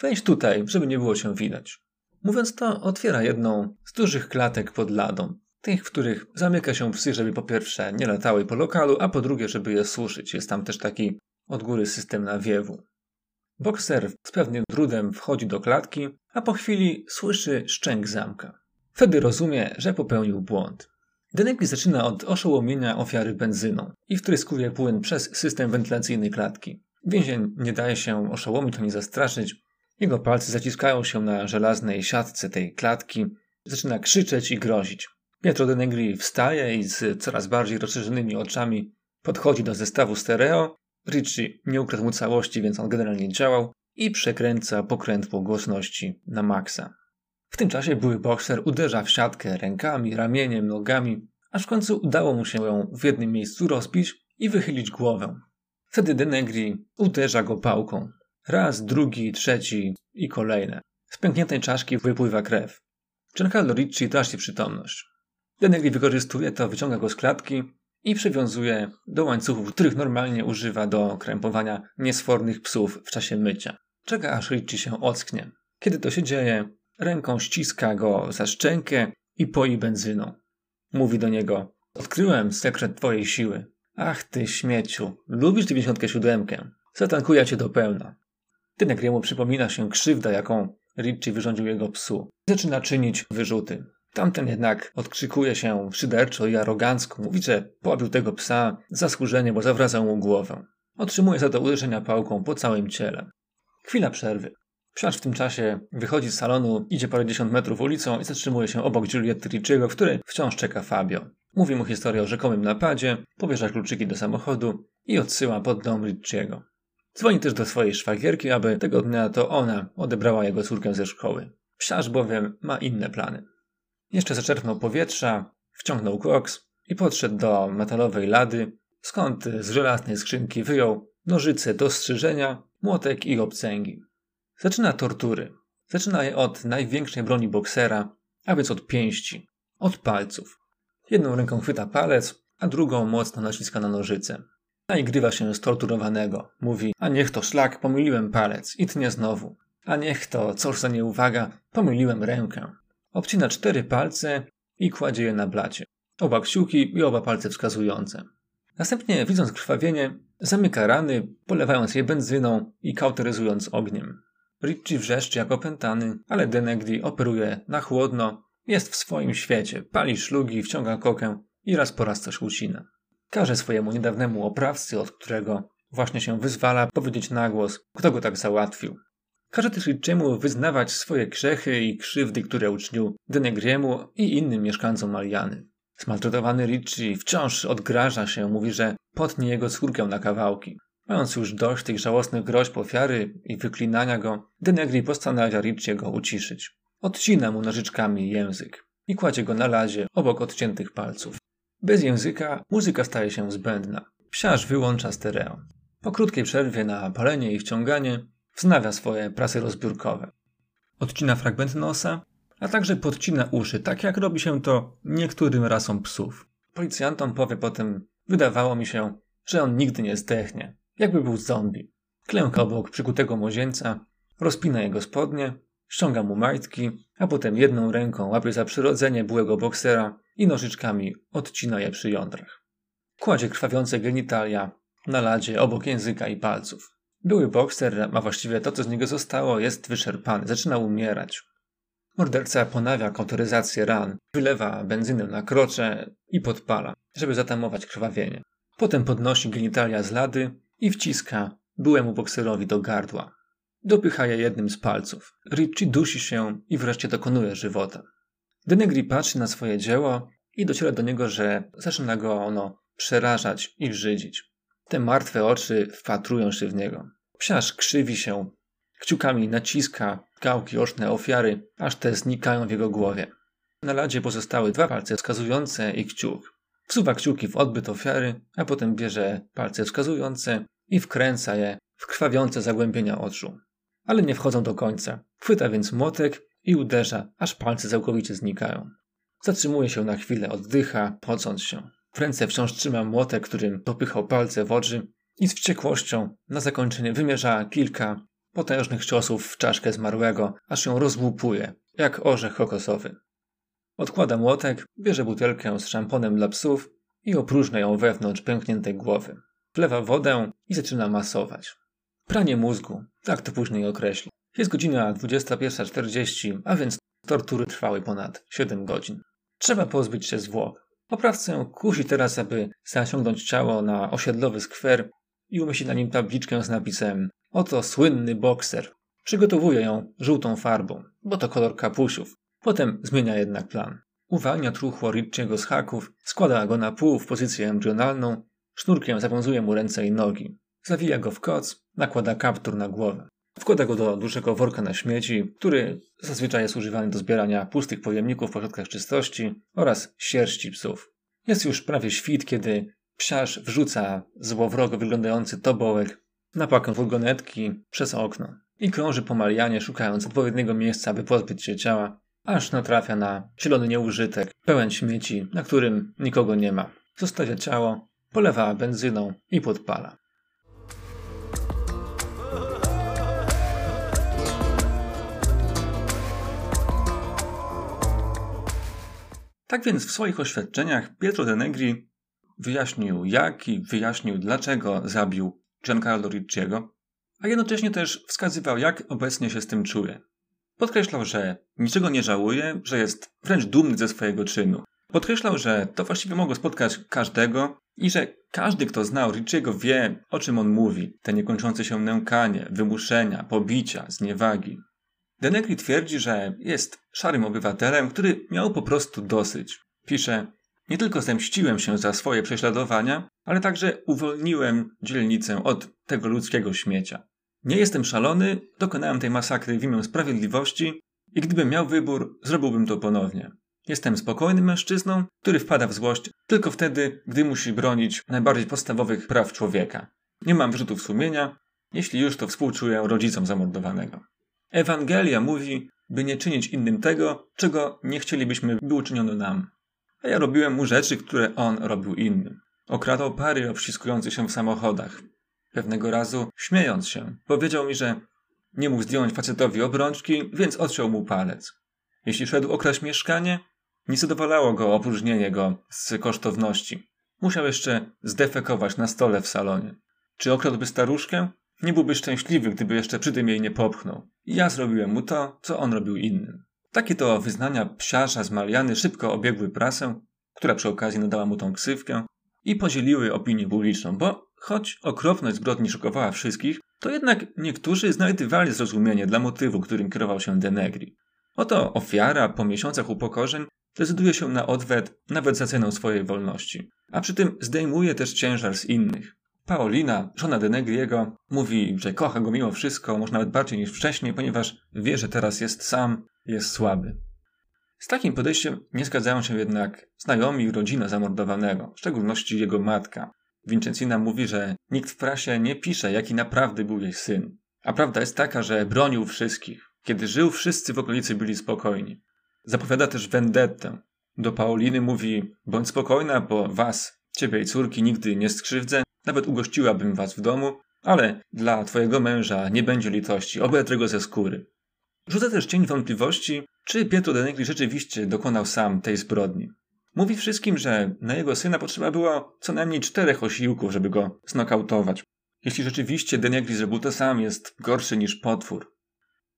Wejdź tutaj, żeby nie było się widać. Mówiąc to, otwiera jedną z dużych klatek pod ladą. Tych, w których zamyka się psy, żeby po pierwsze nie latały po lokalu, a po drugie, żeby je suszyć. Jest tam też taki od góry system nawiewu. Bokser z pewnym trudem wchodzi do klatki, a po chwili słyszy szczęk zamka. Wtedy rozumie, że popełnił błąd. Denegri zaczyna od oszołomienia ofiary benzyną i wtryskuje płyn przez system wentylacyjny klatki. Więzień nie daje się oszołomić ani zastraszyć. Jego palce zaciskają się na żelaznej siatce tej klatki. Zaczyna krzyczeć i grozić. Pietro Denegri wstaje i z coraz bardziej rozszerzonymi oczami podchodzi do zestawu stereo Richie nie ukradł mu całości, więc on generalnie działał i przekręca pokrętło głośności na maksa. W tym czasie były bokser uderza w siatkę rękami, ramieniem, nogami, aż w końcu udało mu się ją w jednym miejscu rozbić i wychylić głowę. Wtedy Denegri uderza go pałką. Raz, drugi, trzeci i kolejne. Z pękniętej czaszki wypływa krew. Giancarlo Ricci traci przytomność. Denegri wykorzystuje to, wyciąga go z klatki i przywiązuje do łańcuchów, których normalnie używa do krępowania niesfornych psów w czasie mycia. Czeka aż Richie się ocknie. Kiedy to się dzieje, ręką ściska go za szczękę i poi benzyną. Mówi do niego: Odkryłem sekret twojej siły. Ach ty śmieciu, lubisz 97. Zatankuję cię do pełna. Tynegriemu przypomina się krzywda, jaką Richie wyrządził jego psu. Zaczyna czynić wyrzuty. Tamten jednak odkrzykuje się szyderczo i arogancko. Mówi, że pobił tego psa za skórzenie, bo zawracał mu głowę. Otrzymuje za to uderzenia pałką po całym ciele. Chwila przerwy. Psiarz w tym czasie wychodzi z salonu, idzie parędziesiąt metrów ulicą i zatrzymuje się obok Juliety Ricciego, w której wciąż czeka Fabio. Mówi mu historię o rzekomym napadzie, powierza kluczyki do samochodu i odsyła pod dom Ricciego. Dzwoni też do swojej szwagierki, aby tego dnia to ona odebrała jego córkę ze szkoły. Psiarz bowiem ma inne plany. Jeszcze zaczerpnął powietrza, wciągnął koks i podszedł do metalowej lady, skąd z żelaznej skrzynki wyjął nożyce do strzyżenia, młotek i obcęgi. Zaczyna tortury. Zaczyna je od największej broni boksera, a więc od pięści, od palców. Jedną ręką chwyta palec, a drugą mocno naciska na nożyce. Naigrywa się z torturowanego. Mówi, a niech to szlak, pomyliłem palec i tnie znowu. A niech to, coż za nieuwaga, pomyliłem rękę. Obcina cztery palce i kładzie je na blacie. Oba kciuki i oba palce wskazujące. Następnie, widząc krwawienie, zamyka rany, polewając je benzyną i kauteryzując ogniem. Richie wrzeszczy jak opętany, ale Denegdi operuje na chłodno, jest w swoim świecie, pali szlugi, wciąga kokę i raz po raz coś ucina. Każe swojemu niedawnemu oprawcy, od którego właśnie się wyzwala, powiedzieć na głos, kto go tak załatwił. Każe też Richiemu wyznawać swoje grzechy i krzywdy, które uczynił Denegriemu i innym mieszkańcom Mariany. Zmaltretowany Richie wciąż odgraża się, mówi, że potnie jego córkę na kawałki. Mając już dość tych żałosnych groźb ofiary i wyklinania go, Denegri postanawia Richiego uciszyć. Odcina mu nożyczkami język i kładzie go na lazie obok odciętych palców. Bez języka muzyka staje się zbędna. Psiarz wyłącza stereo. Po krótkiej przerwie na palenie i wciąganie wznawia swoje prasy rozbiórkowe. Odcina fragment nosa, a także podcina uszy, tak jak robi się to niektórym rasom psów. Policjantom powie potem, wydawało mi się, że on nigdy nie zdechnie, jakby był zombie. Klęka obok przykutego młodzieńca, rozpina jego spodnie, ściąga mu majtki, a potem jedną ręką łapie za przyrodzenie byłego boksera i nożyczkami odcina je przy jądrach. Kładzie krwawiące genitalia na ladzie obok języka i palców. Były bokser, a właściwie to, co z niego zostało, jest wyczerpany, zaczyna umierać. Morderca ponawia kautoryzację ran, wylewa benzynę na krocze i podpala, żeby zatamować krwawienie. Potem podnosi genitalia z lady i wciska byłemu bokserowi do gardła. Dopycha je jednym z palców. Richie dusi się i wreszcie dokonuje żywota. Denegri patrzy na swoje dzieło i dociera do niego, że zaczyna go ono przerażać i brzydzić. Te martwe oczy wpatrują się w niego. Psiarz krzywi się, kciukami naciska gałki oczne ofiary, aż te znikają w jego głowie. Na ladzie pozostały dwa palce wskazujące i kciuk. Wsuwa kciuki w odbyt ofiary, a potem bierze palce wskazujące i wkręca je w krwawiące zagłębienia oczu. Ale nie wchodzą do końca. Chwyta więc młotek i uderza, aż palce całkowicie znikają. Zatrzymuje się na chwilę, oddycha, pocąc się. W ręce wciąż trzyma młotek, którym dopychał palce w oczy i z wściekłością na zakończenie wymierza kilka potężnych ciosów w czaszkę zmarłego, aż ją rozłupuje, jak orzech kokosowy. Odkłada młotek, bierze butelkę z szamponem dla psów i opróżnia ją wewnątrz pękniętej głowy. Wlewa wodę i zaczyna masować. Pranie mózgu, tak to później określi. Jest godzina 21.40, a więc tortury trwały ponad 7 godzin. Trzeba pozbyć się zwłok. Oprawcę kusi teraz, aby zasiągnąć ciało na osiedlowy skwer i umieścić na nim tabliczkę z napisem Oto słynny bokser. Przygotowuje ją żółtą farbą, bo to kolor kapusiów. Potem zmienia jednak plan. Uwalnia truchło Ritchiego z haków, składa go na pół w pozycję embrionalną, sznurkiem zawiązuje mu ręce i nogi. Zawija go w koc, nakłada kaptur na głowę. Wkłada go do dużego worka na śmieci, który zazwyczaj jest używany do zbierania pustych pojemników w ośrodkach czystości oraz sierści psów. Jest już prawie świt, kiedy psiarz wrzuca złowrogo wyglądający tobołek na pakę furgonetki przez okno i krąży po Marianie, szukając odpowiedniego miejsca, aby pozbyć się ciała, aż natrafia na zielony nieużytek, pełen śmieci, na którym nikogo nie ma. Zostawia ciało, polewa benzyną i podpala. Tak więc w swoich oświadczeniach Pietro de Negri wyjaśnił jak i wyjaśnił dlaczego zabił Giancarlo Ricciego, a jednocześnie też wskazywał jak obecnie się z tym czuje. Podkreślał, że niczego nie żałuje, że jest wręcz dumny ze swojego czynu. Podkreślał, że to właściwie mogło spotkać każdego i że każdy, kto znał Ricciego, wie, o czym on mówi. Te niekończące się nękanie, wymuszenia, pobicia, zniewagi. Denegri twierdzi, że jest szarym obywatelem, który miał po prostu dosyć. Pisze, nie tylko zemściłem się za swoje prześladowania, ale także uwolniłem dzielnicę od tego ludzkiego śmiecia. Nie jestem szalony, dokonałem tej masakry w imię sprawiedliwości i gdybym miał wybór, zrobiłbym to ponownie. Jestem spokojnym mężczyzną, który wpada w złość tylko wtedy, gdy musi bronić najbardziej podstawowych praw człowieka. Nie mam wyrzutów sumienia, jeśli już to współczuję rodzicom zamordowanego. Ewangelia mówi, by nie czynić innym tego, czego nie chcielibyśmy, by uczyniono nam. A ja robiłem mu rzeczy, które on robił innym. Okradał pary obściskujące się w samochodach. Pewnego razu, śmiejąc się, powiedział mi, że nie mógł zdjąć facetowi obrączki, więc odciął mu palec. Jeśli szedł okraść mieszkanie, nie zadowalało go opróżnienie go z kosztowności. Musiał jeszcze zdefekować na stole w salonie. Czy okradłby staruszkę? Nie byłby szczęśliwy, gdyby jeszcze przy tym jej nie popchnął. Ja zrobiłem mu to, co on robił innym. Takie to wyznania psiarza z Mariany szybko obiegły prasę, która przy okazji nadała mu tą ksywkę i podzieliły opinię publiczną, bo choć okropność zbrodni szokowała wszystkich, to jednak niektórzy znajdywali zrozumienie dla motywu, którym kierował się Denegri. Oto ofiara po miesiącach upokorzeń decyduje się na odwet nawet za cenę swojej wolności, a przy tym zdejmuje też ciężar z innych. Paulina, żona Denegriego, mówi, że kocha go mimo wszystko, może nawet bardziej niż wcześniej, ponieważ wie, że teraz jest sam, jest słaby. Z takim podejściem nie zgadzają się jednak znajomi i rodzina zamordowanego, w szczególności jego matka. Vincenzina mówi, że nikt w prasie nie pisze, jaki naprawdę był jej syn. A prawda jest taka, że bronił wszystkich. Kiedy żył, wszyscy w okolicy byli spokojni. Zapowiada też vendettę. Do Pauliny mówi: Bądź spokojna, bo was, ciebie i córki, nigdy nie skrzywdzę, nawet ugościłabym was w domu, ale dla twojego męża nie będzie litości, obetrę go ze skóry. Rzuca też cień wątpliwości, czy Pietro de Negri rzeczywiście dokonał sam tej zbrodni. Mówi wszystkim, że na jego syna potrzeba było co najmniej czterech osiłków, żeby go znokautować. Jeśli rzeczywiście de Negri zrobił to sam, jest gorszy niż potwór.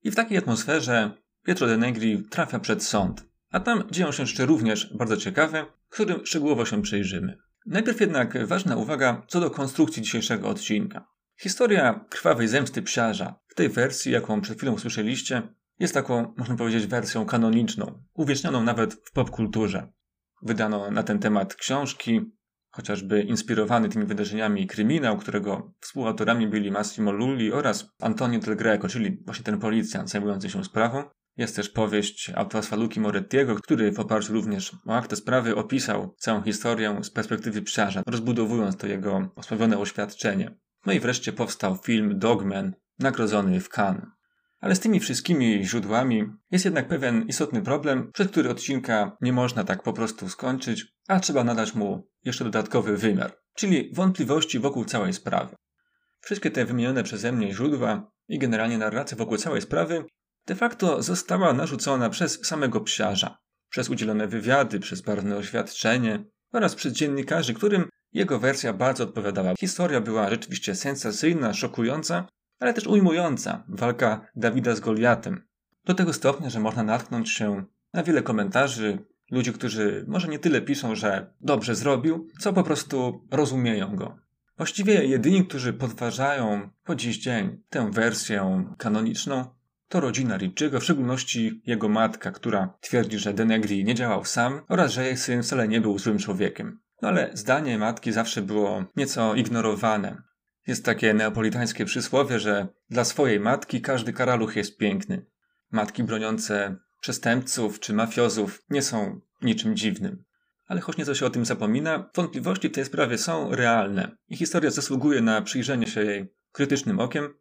I w takiej atmosferze Pietro de Negri trafia przed sąd. A tam dzieją się jeszcze również bardzo ciekawe, którym szczegółowo się przyjrzymy. Najpierw jednak ważna uwaga co do konstrukcji dzisiejszego odcinka. Historia krwawej zemsty psiarza w tej wersji, jaką przed chwilą usłyszeliście, jest taką, można powiedzieć, wersją kanoniczną, uwiecznioną nawet w popkulturze. Wydano na ten temat książki, chociażby inspirowany tymi wydarzeniami kryminał, którego współautorami byli Massimo Lulli oraz Antonio Del Greco, czyli właśnie ten policjant zajmujący się sprawą. Jest też powieść autorstwa Luki Morettiego, który w oparciu również o aktę sprawy opisał całą historię z perspektywy psiarza, rozbudowując to jego osłabione oświadczenie. No i wreszcie powstał film Dogman, nagrodzony w Cannes. Ale z tymi wszystkimi źródłami jest jednak pewien istotny problem, przed który odcinka nie można tak po prostu skończyć, a trzeba nadać mu jeszcze dodatkowy wymiar, czyli wątpliwości wokół całej sprawy. Wszystkie te wymienione przeze mnie źródła i generalnie narracja wokół całej sprawy de facto została narzucona przez samego psiarza, przez udzielone wywiady, przez barwne oświadczenie oraz przez dziennikarzy, którym jego wersja bardzo odpowiadała. Historia była rzeczywiście sensacyjna, szokująca, ale też ujmująca walka Dawida z Goliatem. Do tego stopnia, że można natknąć się na wiele komentarzy, ludzi, którzy może nie tyle piszą, że dobrze zrobił, co po prostu rozumieją go. Właściwie jedyni, którzy podważają po dziś dzień tę wersję kanoniczną, to rodzina Richiego, w szczególności jego matka, która twierdzi, że Denegri nie działał sam oraz że jej syn wcale nie był złym człowiekiem. No ale zdanie matki zawsze było nieco ignorowane. Jest takie neapolitańskie przysłowie, że dla swojej matki każdy karaluch jest piękny. Matki broniące przestępców czy mafiozów nie są niczym dziwnym. Ale choć nieco się o tym zapomina, wątpliwości w tej sprawie są realne i historia zasługuje na przyjrzenie się jej krytycznym okiem,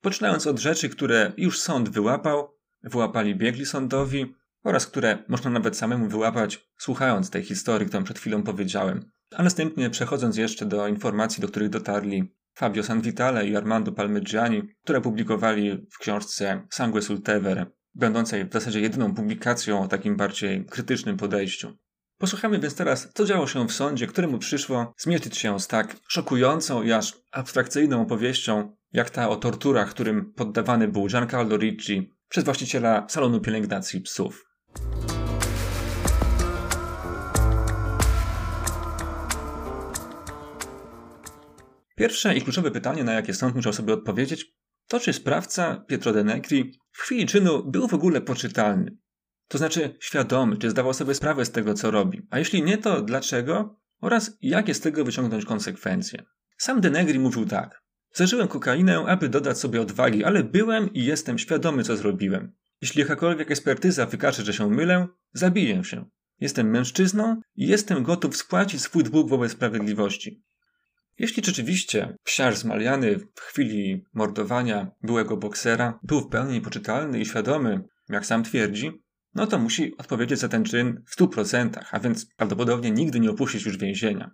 poczynając od rzeczy, które już sąd wyłapał, wyłapali biegli sądowi oraz które można nawet samemu wyłapać, słuchając tej historii, którą przed chwilą powiedziałem. A następnie przechodząc jeszcze do informacji, do których dotarli Fabio Sanvitale i Armando Palmeggiani, które publikowali w książce Sangue sul Tevere, będącej w zasadzie jedyną publikacją o takim bardziej krytycznym podejściu. Posłuchamy więc teraz, co działo się w sądzie, któremu przyszło zmierzyć się z tak szokującą i aż abstrakcyjną opowieścią, jak ta o torturach, którym poddawany był Giancarlo Ricci przez właściciela salonu pielęgnacji psów. Pierwsze i kluczowe pytanie, na jakie sąd musiał sobie odpowiedzieć, to czy sprawca Pietro De Negri w chwili czynu był w ogóle poczytalny. To znaczy świadomy, czy zdawał sobie sprawę z tego, co robi. A jeśli nie, to dlaczego? Oraz jakie z tego wyciągnąć konsekwencje. Sam De Negri mówił tak. Zażyłem kokainę, aby dodać sobie odwagi, ale byłem i jestem świadomy, co zrobiłem. Jeśli jakakolwiek ekspertyza wykaże, że się mylę, zabiję się. Jestem mężczyzną i jestem gotów spłacić swój dług wobec sprawiedliwości. Jeśli rzeczywiście psiarz zmaliany w chwili mordowania byłego boksera był w pełni poczytalny i świadomy, jak sam twierdzi, no to musi odpowiedzieć za ten czyn w stu procentach, a więc prawdopodobnie nigdy nie opuścić już więzienia.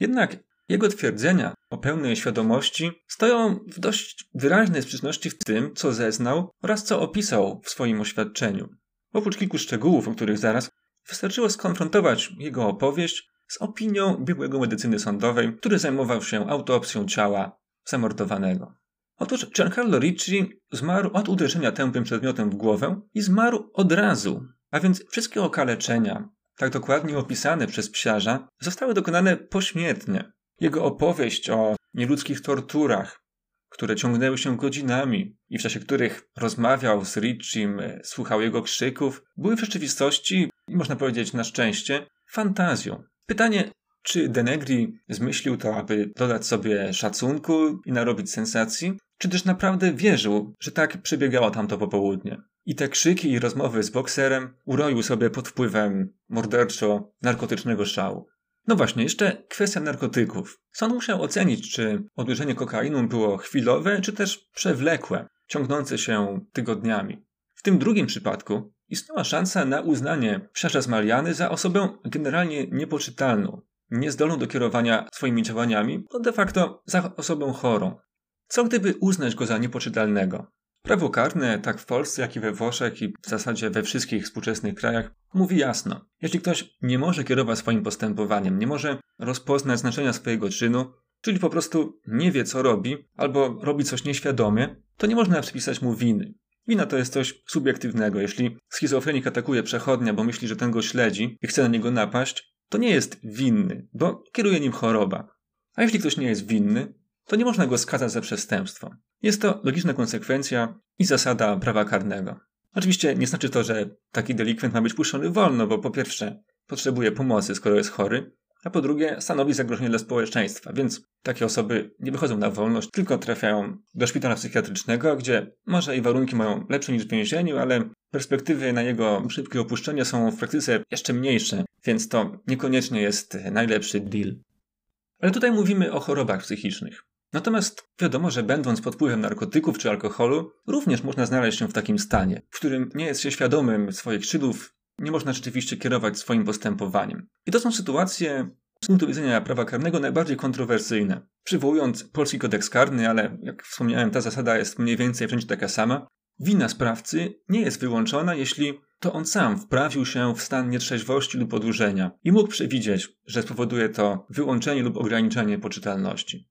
Jednak jego twierdzenia o pełnej świadomości stoją w dość wyraźnej sprzeczności w tym, co zeznał oraz co opisał w swoim oświadczeniu. Oprócz kilku szczegółów, o których zaraz, wystarczyło skonfrontować jego opowieść z opinią biegłego medycyny sądowej, który zajmował się autopsją ciała zamordowanego. Otóż Giancarlo Ricci zmarł od uderzenia tępym przedmiotem w głowę i zmarł od razu, a więc wszystkie okaleczenia, tak dokładnie opisane przez psiarza, zostały dokonane pośmiertnie. Jego opowieść o nieludzkich torturach, które ciągnęły się godzinami i w czasie których rozmawiał z Riccim, słuchał jego krzyków, były w rzeczywistości, można powiedzieć na szczęście, fantazją. Pytanie, czy Denegri zmyślił to, aby dodać sobie szacunku i narobić sensacji, czy też naprawdę wierzył, że tak przebiegało tamto popołudnie? I te krzyki i rozmowy z bokserem uroił sobie pod wpływem morderczo-narkotycznego szału. No właśnie, jeszcze kwestia narkotyków. Sąd musiał ocenić, czy odłożenie kokainą było chwilowe, czy też przewlekłe, ciągnące się tygodniami. W tym drugim przypadku istniała szansa na uznanie psiarza z Mariany za osobę generalnie niepoczytalną, niezdolną do kierowania swoimi działaniami, no de facto za osobę chorą. Co gdyby uznać go za niepoczytalnego? Prawo karne, tak w Polsce, jak i we Włoszech i w zasadzie we wszystkich współczesnych krajach, mówi jasno: jeśli ktoś nie może kierować swoim postępowaniem, nie może rozpoznać znaczenia swojego czynu, czyli po prostu nie wie, co robi, albo robi coś nieświadomie, to nie można przypisać mu winy. Wina to jest coś subiektywnego. Jeśli schizofrenik atakuje przechodnia, bo myśli, że ten go śledzi i chce na niego napaść, to nie jest winny, bo kieruje nim choroba. A jeśli ktoś nie jest winny, to nie można go skazać za przestępstwo. Jest to logiczna konsekwencja i zasada prawa karnego. Oczywiście nie znaczy to, że taki delikwent ma być puszczony wolno, bo po pierwsze potrzebuje pomocy, skoro jest chory, a po drugie stanowi zagrożenie dla społeczeństwa, więc takie osoby nie wychodzą na wolność, tylko trafiają do szpitala psychiatrycznego, gdzie może i warunki mają lepsze niż w więzieniu, ale perspektywy na jego szybkie opuszczenie są w praktyce jeszcze mniejsze, więc to niekoniecznie jest najlepszy deal. Ale tutaj mówimy o chorobach psychicznych. Natomiast wiadomo, że będąc pod wpływem narkotyków czy alkoholu, również można znaleźć się w takim stanie, w którym nie jest się świadomym swoich czynów, nie można rzeczywiście kierować swoim postępowaniem. I to są sytuacje z punktu widzenia prawa karnego najbardziej kontrowersyjne. Przywołując polski kodeks karny, ale jak wspomniałem, ta zasada jest mniej więcej wszędzie taka sama, wina sprawcy nie jest wyłączona, jeśli to on sam wprawił się w stan nietrzeźwości lub odurzenia i mógł przewidzieć, że spowoduje to wyłączenie lub ograniczenie poczytalności.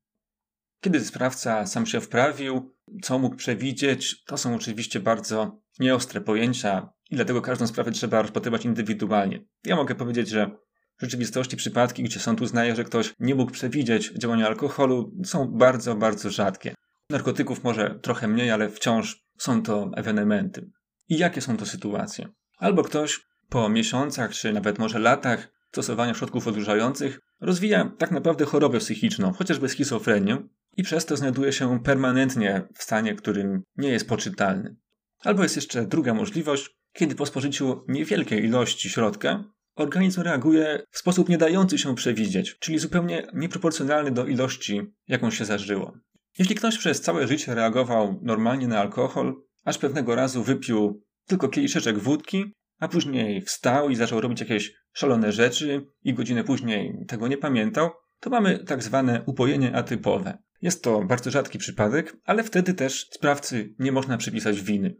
Kiedy sprawca sam się wprawił, co mógł przewidzieć, to są oczywiście bardzo nieostre pojęcia i dlatego każdą sprawę trzeba rozpatrywać indywidualnie. Ja mogę powiedzieć, że w rzeczywistości przypadki, gdzie sąd uznaje, że ktoś nie mógł przewidzieć działania alkoholu, są bardzo, bardzo rzadkie. Narkotyków może trochę mniej, ale wciąż są to ewenementy. I jakie są to sytuacje? Albo ktoś po miesiącach, czy nawet może latach stosowania środków odurzających rozwija tak naprawdę chorobę psychiczną, chociażby schizofrenię, i przez to znajduje się permanentnie w stanie, którym nie jest poczytalny. Albo jest jeszcze druga możliwość, kiedy po spożyciu niewielkiej ilości środka organizm reaguje w sposób nie dający się przewidzieć, czyli zupełnie nieproporcjonalny do ilości, jaką się zażyło. Jeśli ktoś przez całe życie reagował normalnie na alkohol, aż pewnego razu wypił tylko kieliszeczek wódki, a później wstał i zaczął robić jakieś szalone rzeczy i godzinę później tego nie pamiętał, to mamy tak zwane upojenie atypowe. Jest to bardzo rzadki przypadek, ale wtedy też sprawcy nie można przypisać winy.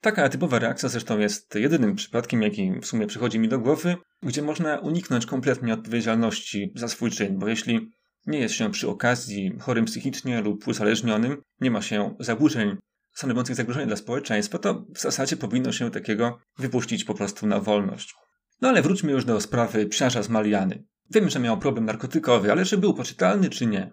Taka typowa reakcja zresztą jest jedynym przypadkiem, jaki w sumie przychodzi mi do głowy, gdzie można uniknąć kompletnie odpowiedzialności za swój czyn, bo jeśli nie jest się przy okazji chorym psychicznie lub uzależnionym, nie ma się zaburzeń stanowiących zagrożenie dla społeczeństwa, to w zasadzie powinno się takiego wypuścić po prostu na wolność. No ale wróćmy już do sprawy psiarza z Maliany. Wiemy, że miał problem narkotykowy, ale czy był poczytalny, czy nie?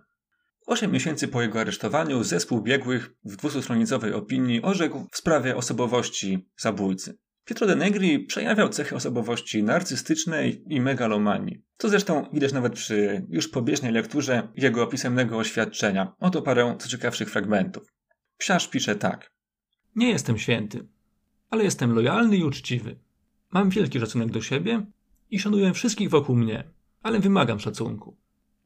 Osiem miesięcy po jego aresztowaniu zespół biegłych w dwustronicowej opinii orzekł w sprawie osobowości zabójcy. Pietro de Negri przejawiał cechy osobowości narcystycznej i megalomanii. Co zresztą widać nawet przy już pobieżnej lekturze jego pisemnego oświadczenia. Oto parę co ciekawszych fragmentów. Psiarz pisze tak. Nie jestem święty, ale jestem lojalny i uczciwy. Mam wielki szacunek do siebie i szanuję wszystkich wokół mnie, ale wymagam szacunku.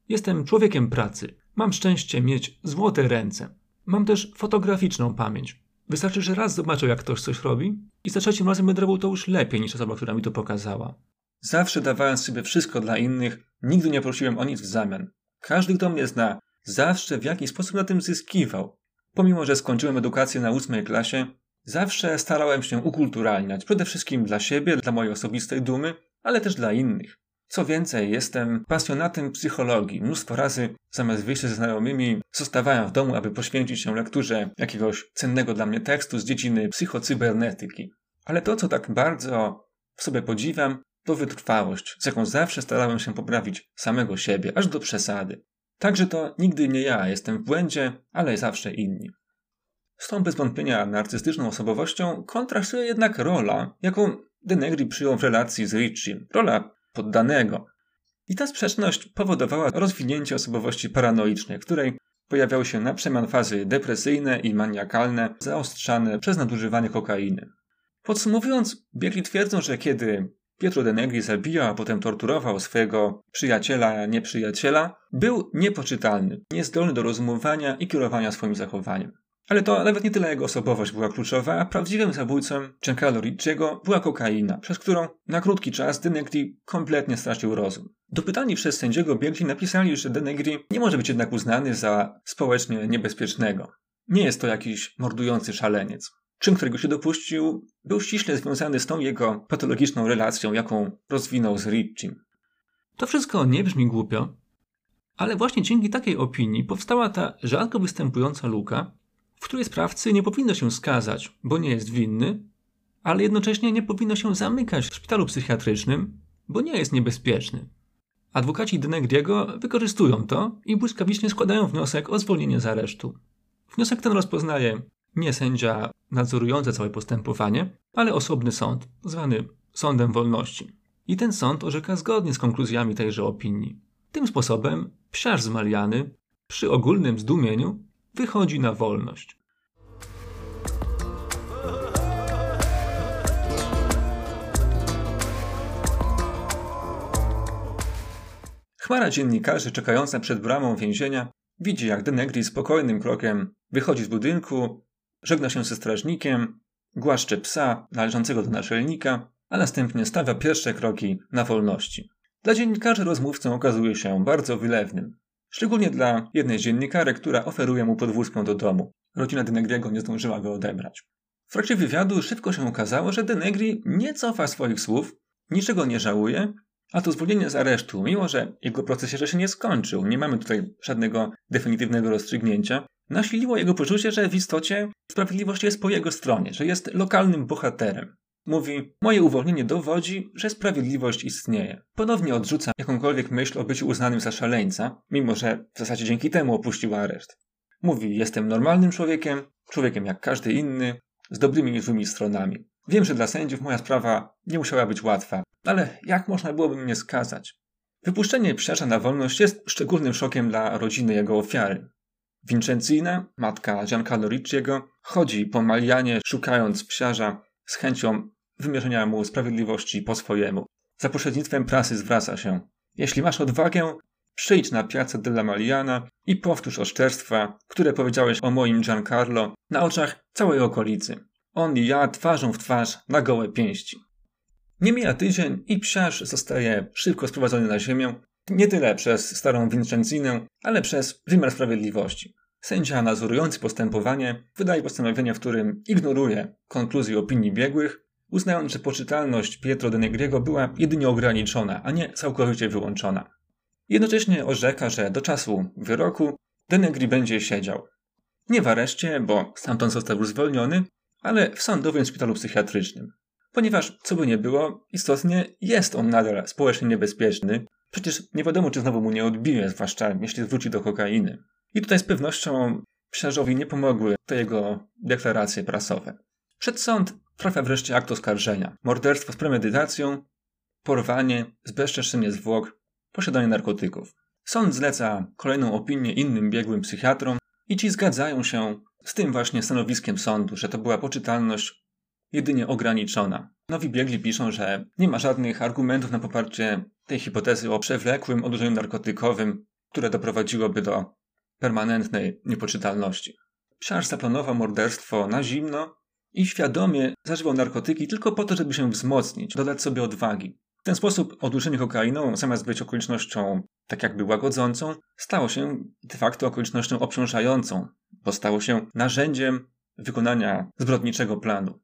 Jestem człowiekiem pracy. Mam szczęście mieć złote ręce. Mam też fotograficzną pamięć. Wystarczy, że raz zobaczę, jak ktoś coś robi i za trzecim razem będę robił to już lepiej niż osoba, która mi to pokazała. Zawsze dawałem sobie wszystko dla innych, nigdy nie prosiłem o nic w zamian. Każdy, kto mnie zna, zawsze w jakiś sposób na tym zyskiwał. Pomimo, że skończyłem edukację na ósmej klasie, zawsze starałem się ukulturalniać, przede wszystkim dla siebie, dla mojej osobistej dumy, ale też dla innych. Co więcej, jestem pasjonatem psychologii. Mnóstwo razy zamiast wyjść ze znajomymi zostawałem w domu, aby poświęcić się lekturze jakiegoś cennego dla mnie tekstu z dziedziny psychocybernetyki. Ale to, co tak bardzo w sobie podziwiam, to wytrwałość, z jaką zawsze starałem się poprawić samego siebie, aż do przesady. Także to nigdy nie ja jestem w błędzie, ale zawsze inni. Z tą bez wątpienia narcystyczną osobowością kontrastuje jednak rola, jaką Denegri przyjął w relacji z Richiem. Rola poddanego. I ta sprzeczność powodowała rozwinięcie osobowości paranoicznej, której pojawiały się na przemian fazy depresyjne i maniakalne, zaostrzane przez nadużywanie kokainy. Podsumowując, biegli twierdzą, że kiedy Pietro de Negri zabijał, a potem torturował swojego przyjaciela, nieprzyjaciela, był niepoczytalny, niezdolny do rozumowania i kierowania swoim zachowaniem. Ale to nawet nie tyle jego osobowość była kluczowa, a prawdziwym zabójcą Giancarlo Ricciego była kokaina, przez którą na krótki czas Denegri kompletnie stracił rozum. Dopytani przez sędziego biegli napisali, że Denegri nie może być jednak uznany za społecznie niebezpiecznego. Nie jest to jakiś mordujący szaleniec. Czym, którego się dopuścił, był ściśle związany z tą jego patologiczną relacją, jaką rozwinął z Riccim. To wszystko nie brzmi głupio, ale właśnie dzięki takiej opinii powstała ta rzadko występująca luka, w której sprawcy nie powinno się skazać, bo nie jest winny, ale jednocześnie nie powinno się zamykać w szpitalu psychiatrycznym, bo nie jest niebezpieczny. Adwokaci Denegriego wykorzystują to i błyskawicznie składają wniosek o zwolnienie z aresztu. Wniosek ten rozpoznaje nie sędzia nadzorujący całe postępowanie, ale osobny sąd, zwany Sądem Wolności. I ten sąd orzeka zgodnie z konkluzjami tejże opinii. Tym sposobem psiarz z Mariany przy ogólnym zdumieniu wychodzi na wolność. Chmara dziennikarzy czekająca przed bramą więzienia widzi, jak Denegri spokojnym krokiem wychodzi z budynku, żegna się ze strażnikiem, głaszcze psa należącego do naczelnika, a następnie stawia pierwsze kroki na wolności. Dla dziennikarzy rozmówcą okazuje się bardzo wylewnym. Szczególnie dla jednej dziennikarek, która oferuje mu podwózkę do domu. Rodzina Denegriego nie zdążyła go odebrać. W trakcie wywiadu szybko się okazało, że Denegri nie cofa swoich słów, niczego nie żałuje, a to zwolnienie z aresztu, mimo że jego proces jeszcze się nie skończył, nie mamy tutaj żadnego definitywnego rozstrzygnięcia, nasiliło jego poczucie, że w istocie sprawiedliwość jest po jego stronie, że jest lokalnym bohaterem. Mówi, moje uwolnienie dowodzi, że sprawiedliwość istnieje. Ponownie odrzuca jakąkolwiek myśl o byciu uznanym za szaleńca, mimo że w zasadzie dzięki temu opuścił areszt. Mówi, jestem normalnym człowiekiem, człowiekiem jak każdy inny, z dobrymi i złymi stronami. Wiem, że dla sędziów moja sprawa nie musiała być łatwa, ale jak można byłoby mnie skazać? Wypuszczenie psiarza na wolność jest szczególnym szokiem dla rodziny jego ofiary. Vincenzina, matka Giancarlo Ricciego, chodzi po Malianie szukając psiarza z chęcią wymierzenia mu sprawiedliwości po swojemu. Za pośrednictwem prasy zwraca się. Jeśli masz odwagę, przyjdź na Piazza della Maliana i powtórz oszczerstwa, które powiedziałeś o moim Giancarlo na oczach całej okolicy. On i ja twarzą w twarz na gołe pięści. Nie mija tydzień i psiarz zostaje szybko sprowadzony na ziemię, nie tyle przez starą Vincenzinę, ale przez wymiar sprawiedliwości. Sędzia nadzorujący postępowanie wydaje postanowienie, w którym ignoruje konkluzji opinii biegłych, uznając, że poczytalność Pietro de Negriego była jedynie ograniczona, a nie całkowicie wyłączona. Jednocześnie orzeka, że do czasu wyroku de Negri będzie siedział. Nie w areszcie, bo stamtąd został już zwolniony, ale w sądowym szpitalu psychiatrycznym. Ponieważ, co by nie było, istotnie jest on nadal społecznie niebezpieczny. Przecież nie wiadomo, czy znowu mu nie odbije, zwłaszcza jeśli wróci do kokainy. I tutaj z pewnością psiarzowi nie pomogły te jego deklaracje prasowe. Przed sąd trafia wreszcie akt oskarżenia. Morderstwo z premedytacją, porwanie, zbezczeszczenie zwłok, posiadanie narkotyków. Sąd zleca kolejną opinię innym biegłym psychiatrom i ci zgadzają się z tym właśnie stanowiskiem sądu, że to była poczytalność jedynie ograniczona. Nowi biegli piszą, że nie ma żadnych argumentów na poparcie tej hipotezy o przewlekłym odurzeniu narkotykowym, które doprowadziłoby do permanentnej niepoczytalności. Psiarz zaplanował morderstwo na zimno i świadomie zażywał narkotyki tylko po to, żeby się wzmocnić, dodać sobie odwagi. W ten sposób odurzenie kokainą, zamiast być okolicznością tak jakby łagodzącą, stało się de facto okolicznością obciążającą, bo stało się narzędziem wykonania zbrodniczego planu.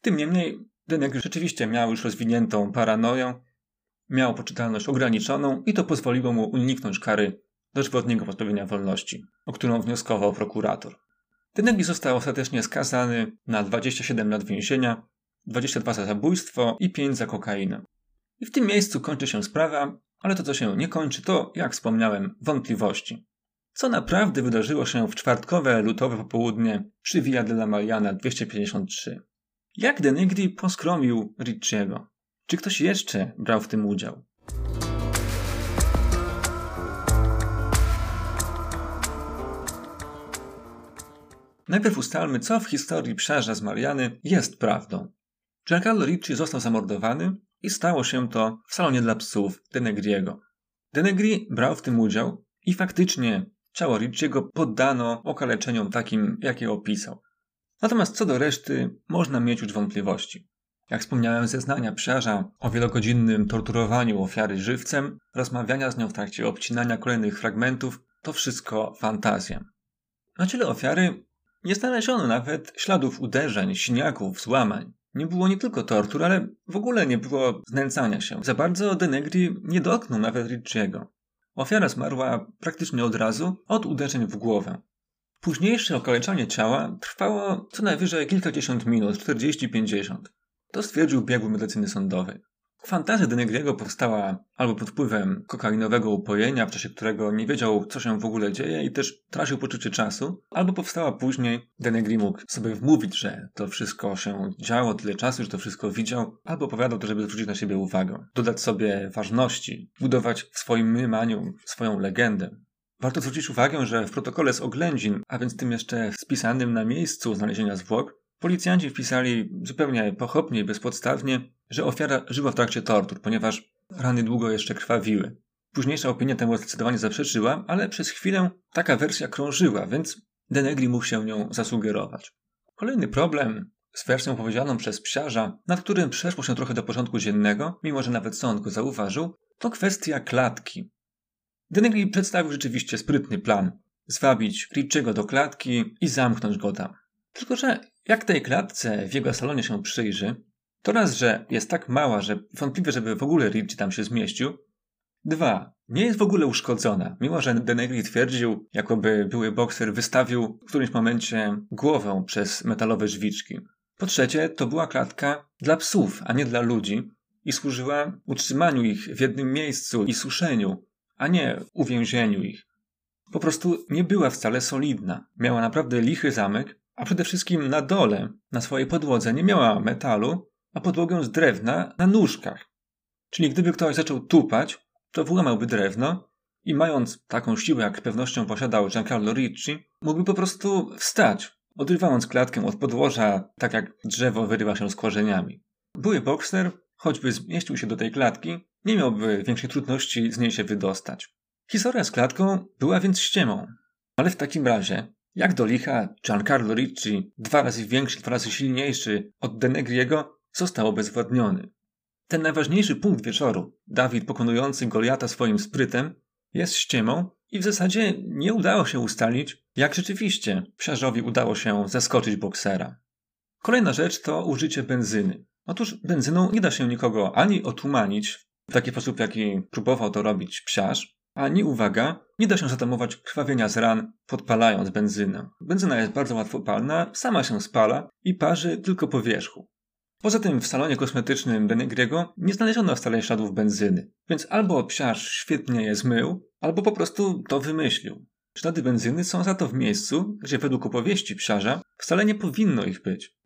Tym niemniej Denek rzeczywiście miał już rozwiniętą paranoję, miał poczytalność ograniczoną i to pozwoliło mu uniknąć kary dożywotniego pozbawienia wolności, o którą wnioskował prokurator. Denegi został ostatecznie skazany na 27 lat więzienia, 22 za zabójstwo i 5 za kokainę. I w tym miejscu kończy się sprawa, ale to co się nie kończy to, jak wspomniałem, wątpliwości. Co naprawdę wydarzyło się w czwartkowe lutowe popołudnie przy Via della Mariana 253? Jak Denegri poskromił Ricciego? Czy ktoś jeszcze brał w tym udział? Najpierw ustalmy, co w historii psiarza z Mariany jest prawdą. Giancarlo Ricci został zamordowany i stało się to w salonie dla psów Denegriego. Denegri brał w tym udział i faktycznie ciało Ricciego poddano okaleczeniom takim, jakie opisał. Natomiast co do reszty, można mieć już wątpliwości. Jak wspomniałem, zeznania psiarza o wielogodzinnym torturowaniu ofiary żywcem, rozmawiania z nią w trakcie obcinania kolejnych fragmentów, to wszystko fantazja. Na ciele ofiary nie znaleziono nawet śladów uderzeń, siniaków, złamań. Nie było nie tylko tortur, ale w ogóle nie było znęcania się. Za bardzo Denegri nie dotknął nawet Ricciego. Ofiara zmarła praktycznie od razu od uderzeń w głowę. Późniejsze okaleczanie ciała trwało co najwyżej kilkadziesiąt minut, 40-50. To stwierdził biegły medycyny sądowej. Fantazja Denegriego powstała albo pod wpływem kokainowego upojenia, w czasie którego nie wiedział, co się w ogóle dzieje i też tracił poczucie czasu, albo powstała później. Denegri mógł sobie wmówić, że to wszystko się działo tyle czasu, że to wszystko widział, albo opowiadał to, żeby zwrócić na siebie uwagę, dodać sobie ważności, budować w swoim mniemaniu swoją legendę. Warto zwrócić uwagę, że w protokole z oględzin, a więc tym jeszcze spisanym na miejscu znalezienia zwłok, policjanci wpisali zupełnie pochopnie i bezpodstawnie, że ofiara żyła w trakcie tortur, ponieważ rany długo jeszcze krwawiły. Późniejsza opinia temu zdecydowanie zaprzeczyła, ale przez chwilę taka wersja krążyła, więc Denegri mógł się nią zasugerować. Kolejny problem z wersją powiedzianą przez psiarza, nad którym przeszło się trochę do porządku dziennego, mimo że nawet sąd go zauważył, to kwestia klatki. Denegri przedstawił rzeczywiście sprytny plan. Zwabić Richiego do klatki i zamknąć go tam. Tylko, że jak tej klatce w jego salonie się przyjrzy, to raz, że jest tak mała, że wątpliwe, żeby w ogóle Richie tam się zmieścił. Dwa, nie jest w ogóle uszkodzona, mimo że Denegri twierdził, jakoby były bokser wystawił w którymś momencie głowę przez metalowe żwiczki. Po trzecie, to była klatka dla psów, a nie dla ludzi i służyła utrzymaniu ich w jednym miejscu i suszeniu, a nie uwięzieniu ich. Po prostu nie była wcale solidna. Miała naprawdę lichy zamek, a przede wszystkim na dole, na swojej podłodze, nie miała metalu, a podłogę z drewna na nóżkach. Czyli gdyby ktoś zaczął tupać, to wyłamałby drewno i mając taką siłę, jak z pewnością posiadał Giancarlo Ricci, mógłby po prostu wstać, odrywając klatkę od podłoża, tak jak drzewo wyrywa się z korzeniami. Były bokser, choćby zmieścił się do tej klatki, nie miałby większej trudności z niej się wydostać. Historia z klatką była więc ściemą. Ale w takim razie, jak do licha Giancarlo Ricci, dwa razy większy, dwa razy silniejszy od Denegriego, został obezwładniony. Ten najważniejszy punkt wieczoru, Dawid pokonujący Goliata swoim sprytem, jest ściemą i w zasadzie nie udało się ustalić, jak rzeczywiście psiarzowi udało się zaskoczyć boksera. Kolejna rzecz to użycie benzyny. Otóż benzyną nie da się nikogo ani otumanić w taki sposób, jaki próbował to robić psiarz, ani, uwaga, nie da się zatamować krwawienia z ran, podpalając benzynę. Benzyna jest bardzo łatwopalna, sama się spala i parzy tylko po wierzchu. Poza tym w salonie kosmetycznym Denegriego nie znaleziono wcale śladów benzyny, więc albo psiarz świetnie je zmył, albo po prostu to wymyślił. Ślady benzyny są za to w miejscu, gdzie według opowieści psiarza wcale nie powinno ich być.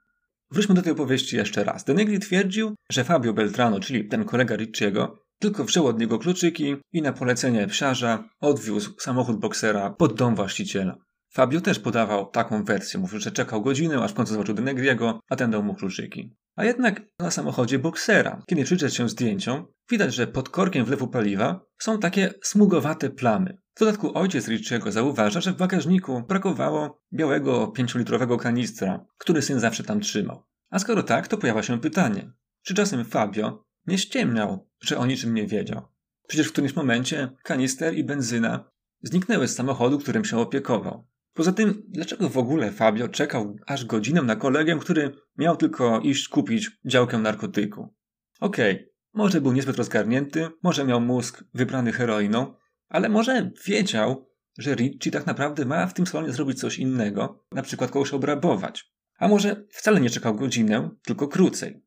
Wróćmy do tej opowieści jeszcze raz. Denegri twierdził, że Fabio Beltrano, czyli ten kolega Ricciego, tylko wziął od niego kluczyki i na polecenie psiarza odwiózł samochód boksera pod dom właściciela. Fabio też podawał taką wersję. Mówił, że czekał godzinę, aż w końcu zobaczył Denegriego, a ten dał mu kluczyki. A jednak na samochodzie boksera, kiedy przyjrzeć się zdjęciom, widać, że pod korkiem wlewu paliwa są takie smugowate plamy. W dodatku ojciec Richiego zauważa, że w bagażniku brakowało białego pięciolitrowego kanistra, który syn zawsze tam trzymał. A skoro tak, to pojawia się pytanie, czy czasem Fabio nie ściemniał, że o niczym nie wiedział? Przecież w którymś momencie kanister i benzyna zniknęły z samochodu, którym się opiekował. Poza tym, dlaczego w ogóle Fabio czekał aż godzinę na kolegę, który miał tylko iść kupić działkę narkotyku? Okej, okay, może był niezbyt rozgarnięty, może miał mózg wybrany heroiną, ale może wiedział, że Ricci tak naprawdę ma w tym salonie zrobić coś innego, na przykład kogoś obrabować. A może wcale nie czekał godzinę, tylko krócej.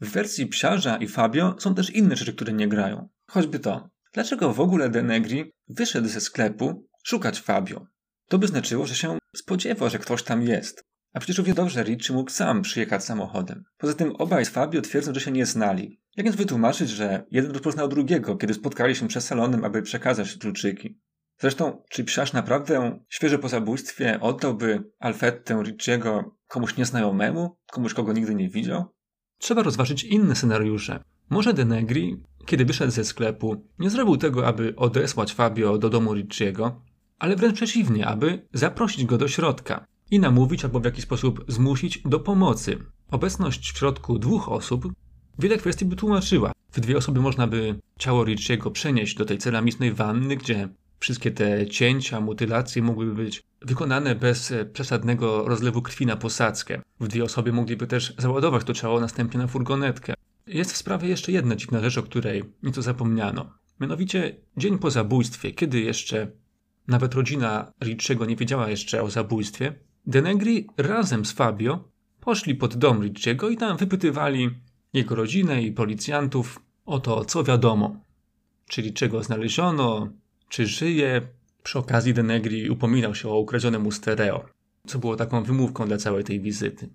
W wersji Psiarza i Fabio są też inne rzeczy, które nie grają. Choćby to. Dlaczego w ogóle Denegri wyszedł ze sklepu szukać Fabio? To by znaczyło, że się spodziewał, że ktoś tam jest. A przecież równie dobrze Ricci mógł sam przyjechać samochodem. Poza tym obaj z Fabio twierdzą, że się nie znali. Jak więc wytłumaczyć, że jeden rozpoznał drugiego, kiedy spotkali się przed salonem, aby przekazać kluczyki? Zresztą, czy psiarz naprawdę świeżo po zabójstwie oddałby Alfettę Ricciego komuś nieznajomemu, komuś, kogo nigdy nie widział? Trzeba rozważyć inne scenariusze. Może Denegri, kiedy wyszedł ze sklepu, nie zrobił tego, aby odesłać Fabio do domu Ricciego, ale wręcz przeciwnie, aby zaprosić go do środka i namówić albo w jakiś sposób zmusić do pomocy. Obecność w środku dwóch osób wiele kwestii by tłumaczyła. W dwie osoby można by ciało Richiego przenieść do tej ceramicznej wanny, gdzie wszystkie te cięcia, mutylacje mogłyby być wykonane bez przesadnego rozlewu krwi na posadzkę. W dwie osoby mogliby też załadować to ciało następnie na furgonetkę. Jest w sprawie jeszcze jedna dziwna rzecz, o której nieco zapomniano. Mianowicie dzień po zabójstwie, kiedy jeszcze nawet rodzina Ricciego nie wiedziała jeszcze o zabójstwie, Denegri razem z Fabio poszli pod dom Ricciego i tam wypytywali jego rodzinę i policjantów o to, co wiadomo, czyli czego znaleziono, czy żyje. Przy okazji Denegri upominał się o ukradzione mu stereo, co było taką wymówką dla całej tej wizyty.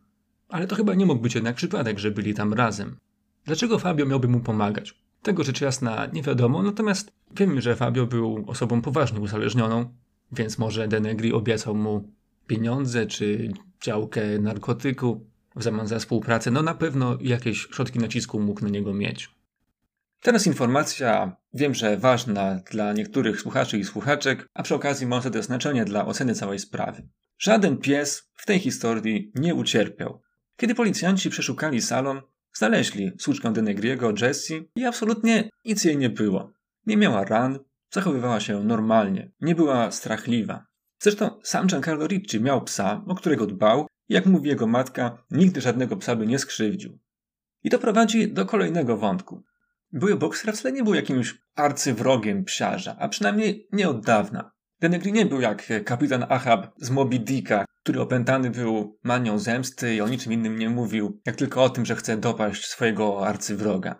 Ale to chyba nie mógł być jednak przypadek, że byli tam razem. Dlaczego Fabio miałby mu pomagać? Tego rzecz jasna nie wiadomo, natomiast wiemy, że Fabio był osobą poważnie uzależnioną, więc może Denegri obiecał mu pieniądze czy działkę narkotyku w zamian za współpracę. No na pewno jakieś środki nacisku mógł na niego mieć. Teraz informacja, wiem, że ważna dla niektórych słuchaczy i słuchaczek, a przy okazji ma też znaczenie dla oceny całej sprawy. Żaden pies w tej historii nie ucierpiał. Kiedy policjanci przeszukali salon, znaleźli słuczkę Denegriego, Jessie i absolutnie nic jej nie było. Nie miała ran, zachowywała się normalnie, nie była strachliwa. Zresztą sam Giancarlo Ricci miał psa, o którego dbał i jak mówi jego matka, nigdy żadnego psa by nie skrzywdził. I to prowadzi do kolejnego wątku. Były bokser wcale nie był jakimś arcywrogiem psiarza, a przynajmniej nie od dawna. Denegri nie był jak kapitan Ahab z Moby Dicka, który opętany był manią zemsty i o niczym innym nie mówił, jak tylko o tym, że chce dopaść swojego arcywroga.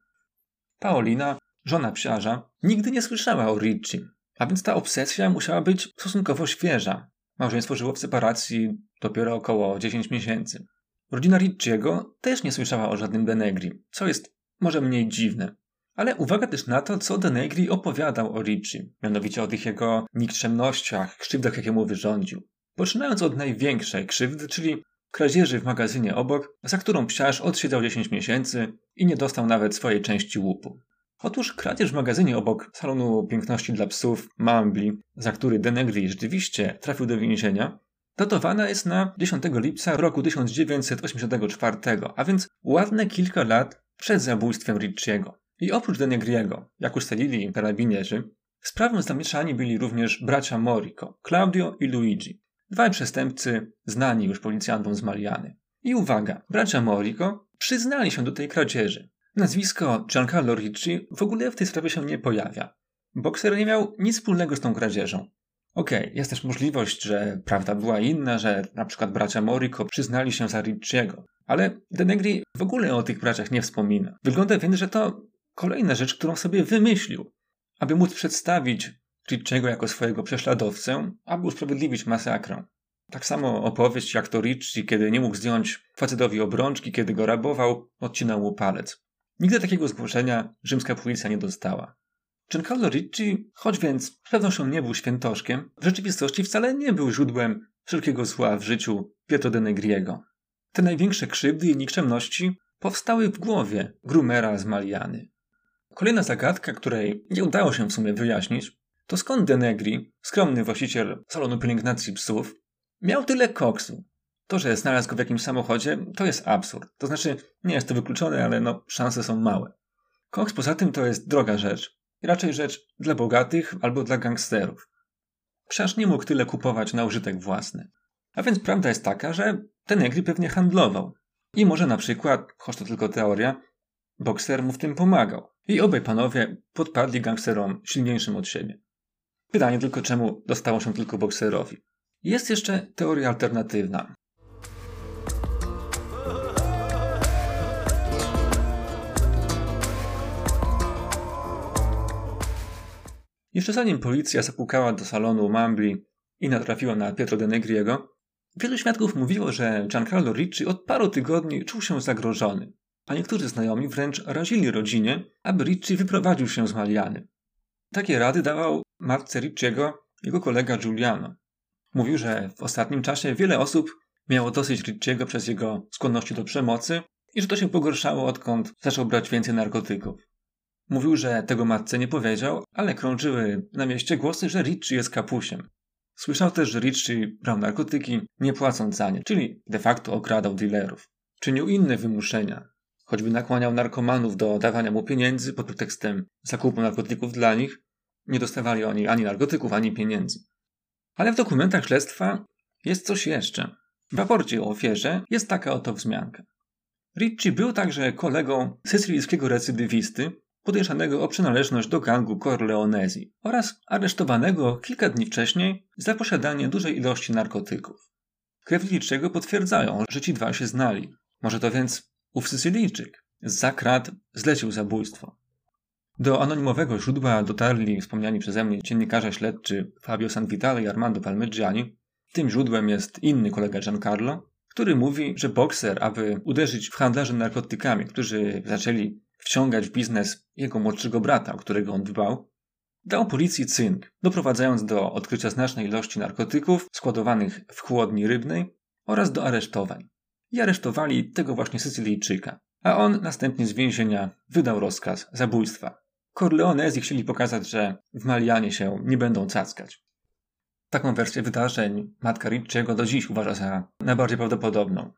Paolina, żona psiarza, nigdy nie słyszała o Ricci, a więc ta obsesja musiała być stosunkowo świeża. Małżeństwo żyło w separacji dopiero około 10 miesięcy. Rodzina Ricciego też nie słyszała o żadnym Denegri, co jest może mniej dziwne. Ale uwaga też na to, co Denegri opowiadał o Ricci, mianowicie o tych jego nikczemnościach, krzywdach, jakie mu wyrządził. Poczynając od największej krzywdy, czyli kradzieży w magazynie obok, za którą psiarz odsiedział 10 miesięcy i nie dostał nawet swojej części łupu. Otóż kradzież w magazynie obok salonu piękności dla psów Mambli, za który Denegri rzeczywiście trafił do więzienia, datowana jest na 10 lipca roku 1984, a więc ładne kilka lat przed zabójstwem Ricciego. I oprócz Denegriego, jak ustalili karabinierzy, w sprawę zamieszani byli również bracia Morico, Claudio i Luigi, dwaj przestępcy znani już policjantom z Mariany. I uwaga, bracia Morico przyznali się do tej kradzieży. Nazwisko Giancarlo Ricci w ogóle w tej sprawie się nie pojawia. Bokser nie miał nic wspólnego z tą kradzieżą. Okej, okay, jest też możliwość, że prawda była inna, że na przykład bracia Morico przyznali się za Ricciego. Ale Denegri w ogóle o tych braciach nie wspomina. Wygląda więc, że to kolejna rzecz, którą sobie wymyślił, aby móc przedstawić Ricciego jako swojego prześladowcę, aby usprawiedliwić masakrę. Tak samo opowieść jak to Ricci, kiedy nie mógł zdjąć facetowi obrączki, kiedy go rabował, odcinał mu palec. Nigdy takiego zgłoszenia rzymska policja nie dostała. Giancarlo Ricci, choć więc z pewnością nie był świętoszkiem, w rzeczywistości wcale nie był źródłem wszelkiego zła w życiu Pietro de Negriego. Te największe krzywdy i nikczemności powstały w głowie Grumera z Maliany. Kolejna zagadka, której nie udało się w sumie wyjaśnić, to skąd Denegri, skromny właściciel salonu pielęgnacji psów, miał tyle koksu. To, że znalazł go w jakimś samochodzie, to jest absurd. To znaczy, nie jest to wykluczone, ale no, szanse są małe. Koks poza tym to jest droga rzecz. Raczej rzecz dla bogatych albo dla gangsterów. Psiarz nie mógł tyle kupować na użytek własny. A więc prawda jest taka, że Denegri pewnie handlował. I może na przykład, choć to tylko teoria, bokser mu w tym pomagał. I obaj panowie podpadli gangsterom silniejszym od siebie. Pytanie tylko, czemu dostało się tylko bokserowi. Jest jeszcze teoria alternatywna. Jeszcze zanim policja zapukała do salonu Mambli i natrafiła na Pietro de Negriego, wielu świadków mówiło, że Giancarlo Ricci od paru tygodni czuł się zagrożony a niektórzy znajomi wręcz razili rodzinie, aby Ricci wyprowadził się z Maliany. Takie rady dawał matce Ricciego jego kolega Giuliano. Mówił, że w ostatnim czasie wiele osób miało dosyć Ricciego przez jego skłonności do przemocy i że to się pogorszało odkąd zaczął brać więcej narkotyków. Mówił, że tego matce nie powiedział, ale krążyły na mieście głosy, że Ricci jest kapusiem. Słyszał też, że Ricci brał narkotyki nie płacąc za nie, czyli de facto okradał dealerów. Czynił inne wymuszenia, choćby nakłaniał narkomanów do dawania mu pieniędzy pod pretekstem zakupu narkotyków dla nich, nie dostawali oni ani narkotyków, ani pieniędzy. Ale w dokumentach śledztwa jest coś jeszcze. W raporcie o ofierze jest taka oto wzmianka. Ricci był także kolegą sycylijskiego recydywisty, podejrzanego o przynależność do gangu Corleonezji oraz aresztowanego kilka dni wcześniej za posiadanie dużej ilości narkotyków. Krewni potwierdzają, że ci dwa się znali. Może to więc Ów Sycylijczyk za krat zlecił zabójstwo. Do anonimowego źródła dotarli wspomniani przeze mnie dziennikarze śledczy Fabio Sanvitale i Armando Palmeggiani. Tym źródłem jest inny kolega Giancarlo, który mówi, że bokser, aby uderzyć w handlarzy narkotykami, którzy zaczęli wciągać w biznes jego młodszego brata, o którego on dbał, dał policji cynk, doprowadzając do odkrycia znacznej ilości narkotyków składowanych w chłodni rybnej oraz do aresztowań. I aresztowali tego właśnie Sycylijczyka, a on następnie z więzienia wydał rozkaz zabójstwa. Corleonezi chcieli pokazać, że w Malianie się nie będą cackać. Taką wersję wydarzeń matka Ricciego do dziś uważa za najbardziej prawdopodobną.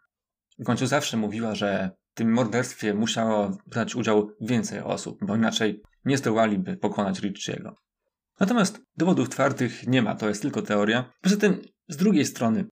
W końcu zawsze mówiła, że w tym morderstwie musiało brać udział więcej osób, bo inaczej nie zdołaliby pokonać Ricciego. Natomiast dowodów twardych nie ma, to jest tylko teoria. Poza tym, z drugiej strony,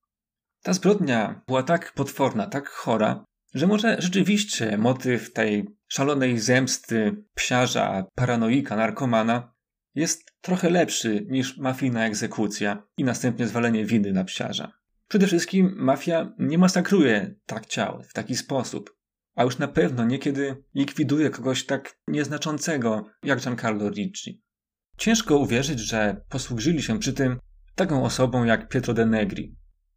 ta zbrodnia była tak potworna, tak chora, że może rzeczywiście motyw tej szalonej zemsty psiarza, paranoika, narkomana jest trochę lepszy niż mafijna egzekucja i następnie zwalenie winy na psiarza. Przede wszystkim mafia nie masakruje tak ciał w taki sposób, a już na pewno niekiedy likwiduje kogoś tak nieznaczącego jak Giancarlo Ricci. Ciężko uwierzyć, że posłużyli się przy tym taką osobą jak Pietro de Negri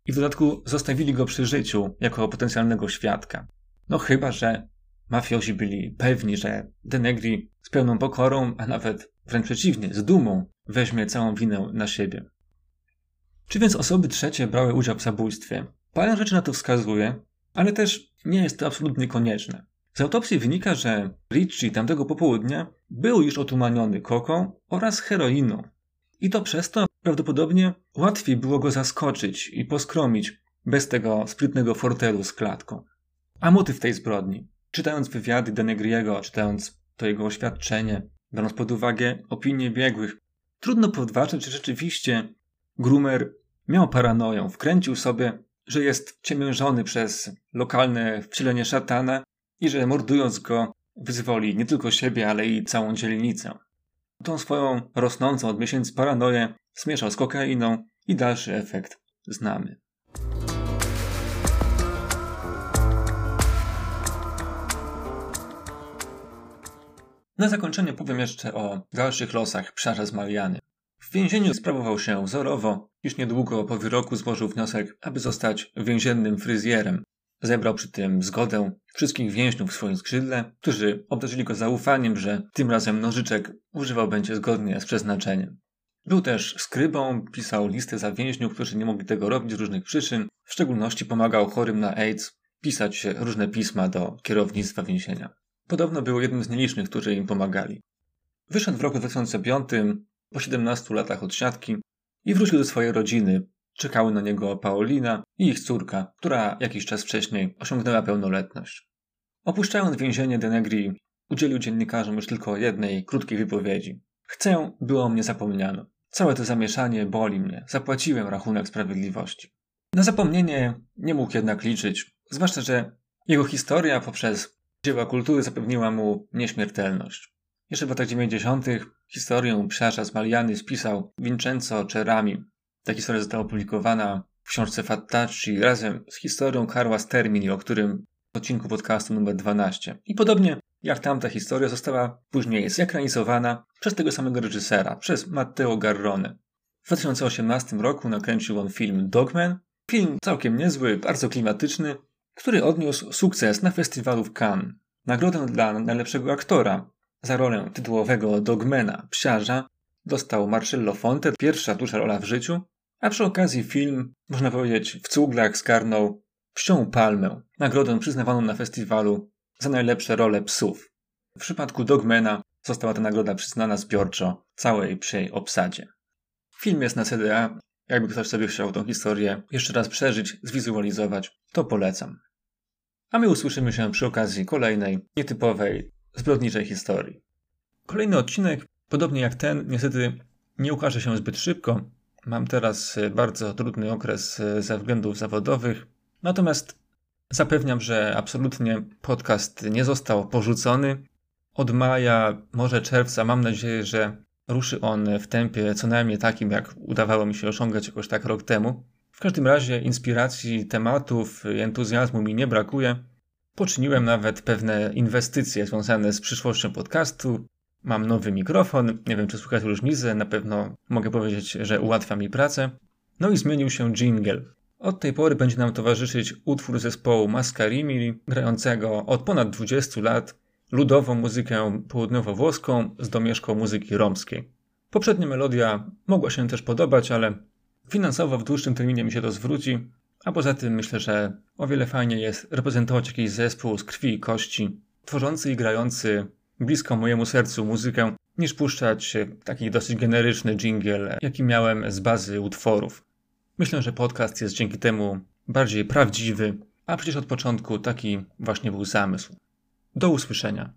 i w dodatku zostawili go przy życiu jako potencjalnego świadka. No chyba, że mafiozi byli pewni, że de Negri z pełną pokorą, a nawet wręcz przeciwnie, z dumą weźmie całą winę na siebie. Czy więc osoby trzecie brały udział w zabójstwie? Parę rzeczy na to wskazuje, ale też nie jest to absolutnie konieczne. Z autopsji wynika, że Ricci tamtego popołudnia był już otumaniony koką oraz heroiną. I to przez to prawdopodobnie łatwiej było go zaskoczyć i poskromić bez tego sprytnego fortelu z klatką. A motyw tej zbrodni? Czytając wywiady Denegriego, czytając to jego oświadczenie, biorąc pod uwagę opinie biegłych, trudno podważyć, czy rzeczywiście Grumer miał paranoję, wkręcił sobie, że jest ciemiężony przez lokalne wcielenie szatana i że mordując go wyzwoli nie tylko siebie, ale i całą dzielnicę. Tą swoją rosnącą od miesięcy paranoję zmieszał z kokainą i dalszy efekt znamy. Na zakończenie powiem jeszcze o dalszych losach psiarza z Mariany. W więzieniu sprawował się wzorowo, iż niedługo po wyroku złożył wniosek, aby zostać więziennym fryzjerem. Zebrał przy tym zgodę wszystkich więźniów w swoim skrzydle, którzy obdarzyli go zaufaniem, że tym razem nożyczek używał będzie zgodnie z przeznaczeniem. Był też skrybą, pisał listy za więźniów, którzy nie mogli tego robić z różnych przyczyn. W szczególności pomagał chorym na AIDS pisać różne pisma do kierownictwa więzienia. Podobno był jednym z nielicznych, którzy im pomagali. Wyszedł w roku 2005, po 17 latach od siatki i wrócił do swojej rodziny. Czekały na niego Paulina i ich córka, która jakiś czas wcześniej osiągnęła pełnoletność. Opuszczając więzienie Denegri, udzielił dziennikarzom już tylko jednej krótkiej wypowiedzi. Chcę, było o mnie zapomniano. Całe to zamieszanie boli mnie. Zapłaciłem rachunek sprawiedliwości. Na zapomnienie nie mógł jednak liczyć, zwłaszcza, że jego historia poprzez dzieła kultury zapewniła mu nieśmiertelność. Jeszcze w latach 90. historię psiarza z Maliany spisał Vincenzo Cerami. Ta historia została opublikowana w książce Fattacci razem z historią Karła Stermini, o którym w odcinku podcastu numer 12. I podobnie jak tamta historia została później zekranizowana przez tego samego reżysera, przez Matteo Garrone. W 2018 roku nakręcił on film Dogman. Film całkiem niezły, bardzo klimatyczny, który odniósł sukces na festiwalu w Cannes. Nagrodę dla najlepszego aktora za rolę tytułowego dogmena, psiarza, dostał Marcello Fonte, pierwsza duża rola w życiu, a przy okazji film, można powiedzieć, w cuglach zgarnął Psią Palmę, nagrodę przyznawaną na festiwalu za najlepsze role psów. W przypadku Dogmana została ta nagroda przyznana zbiorczo całej psiej obsadzie. Film jest na CDA. Jakby ktoś sobie chciał tą historię jeszcze raz przeżyć, zwizualizować, to polecam. A my usłyszymy się przy okazji kolejnej, nietypowej, zbrodniczej historii. Kolejny odcinek, podobnie jak ten, niestety nie ukaże się zbyt szybko. Mam teraz bardzo trudny okres ze względów zawodowych. Natomiast Zapewniam, że absolutnie podcast nie został porzucony. Od maja, może czerwca, mam nadzieję, że ruszy on w tempie co najmniej takim, jak udawało mi się osiągać jakoś tak rok temu. W każdym razie inspiracji, tematów, entuzjazmu mi nie brakuje. Poczyniłem nawet pewne inwestycje związane z przyszłością podcastu. Mam nowy mikrofon, nie wiem czy słychać różnicę, na pewno mogę powiedzieć, że ułatwia mi pracę. No i zmienił się jingle. Od tej pory będzie nam towarzyszyć utwór zespołu Mascarini, grającego od ponad 20 lat ludową muzykę południowo-włoską z domieszką muzyki romskiej. Poprzednia melodia mogła się też podobać, ale finansowo w dłuższym terminie mi się to zwróci, a poza tym myślę, że o wiele fajniej jest reprezentować jakiś zespół z krwi i kości, tworzący i grający blisko mojemu sercu muzykę, niż puszczać taki dosyć generyczny jingle, jaki miałem z bazy utworów. Myślę, że podcast jest dzięki temu bardziej prawdziwy, a przecież od początku taki właśnie był zamysł. Do usłyszenia.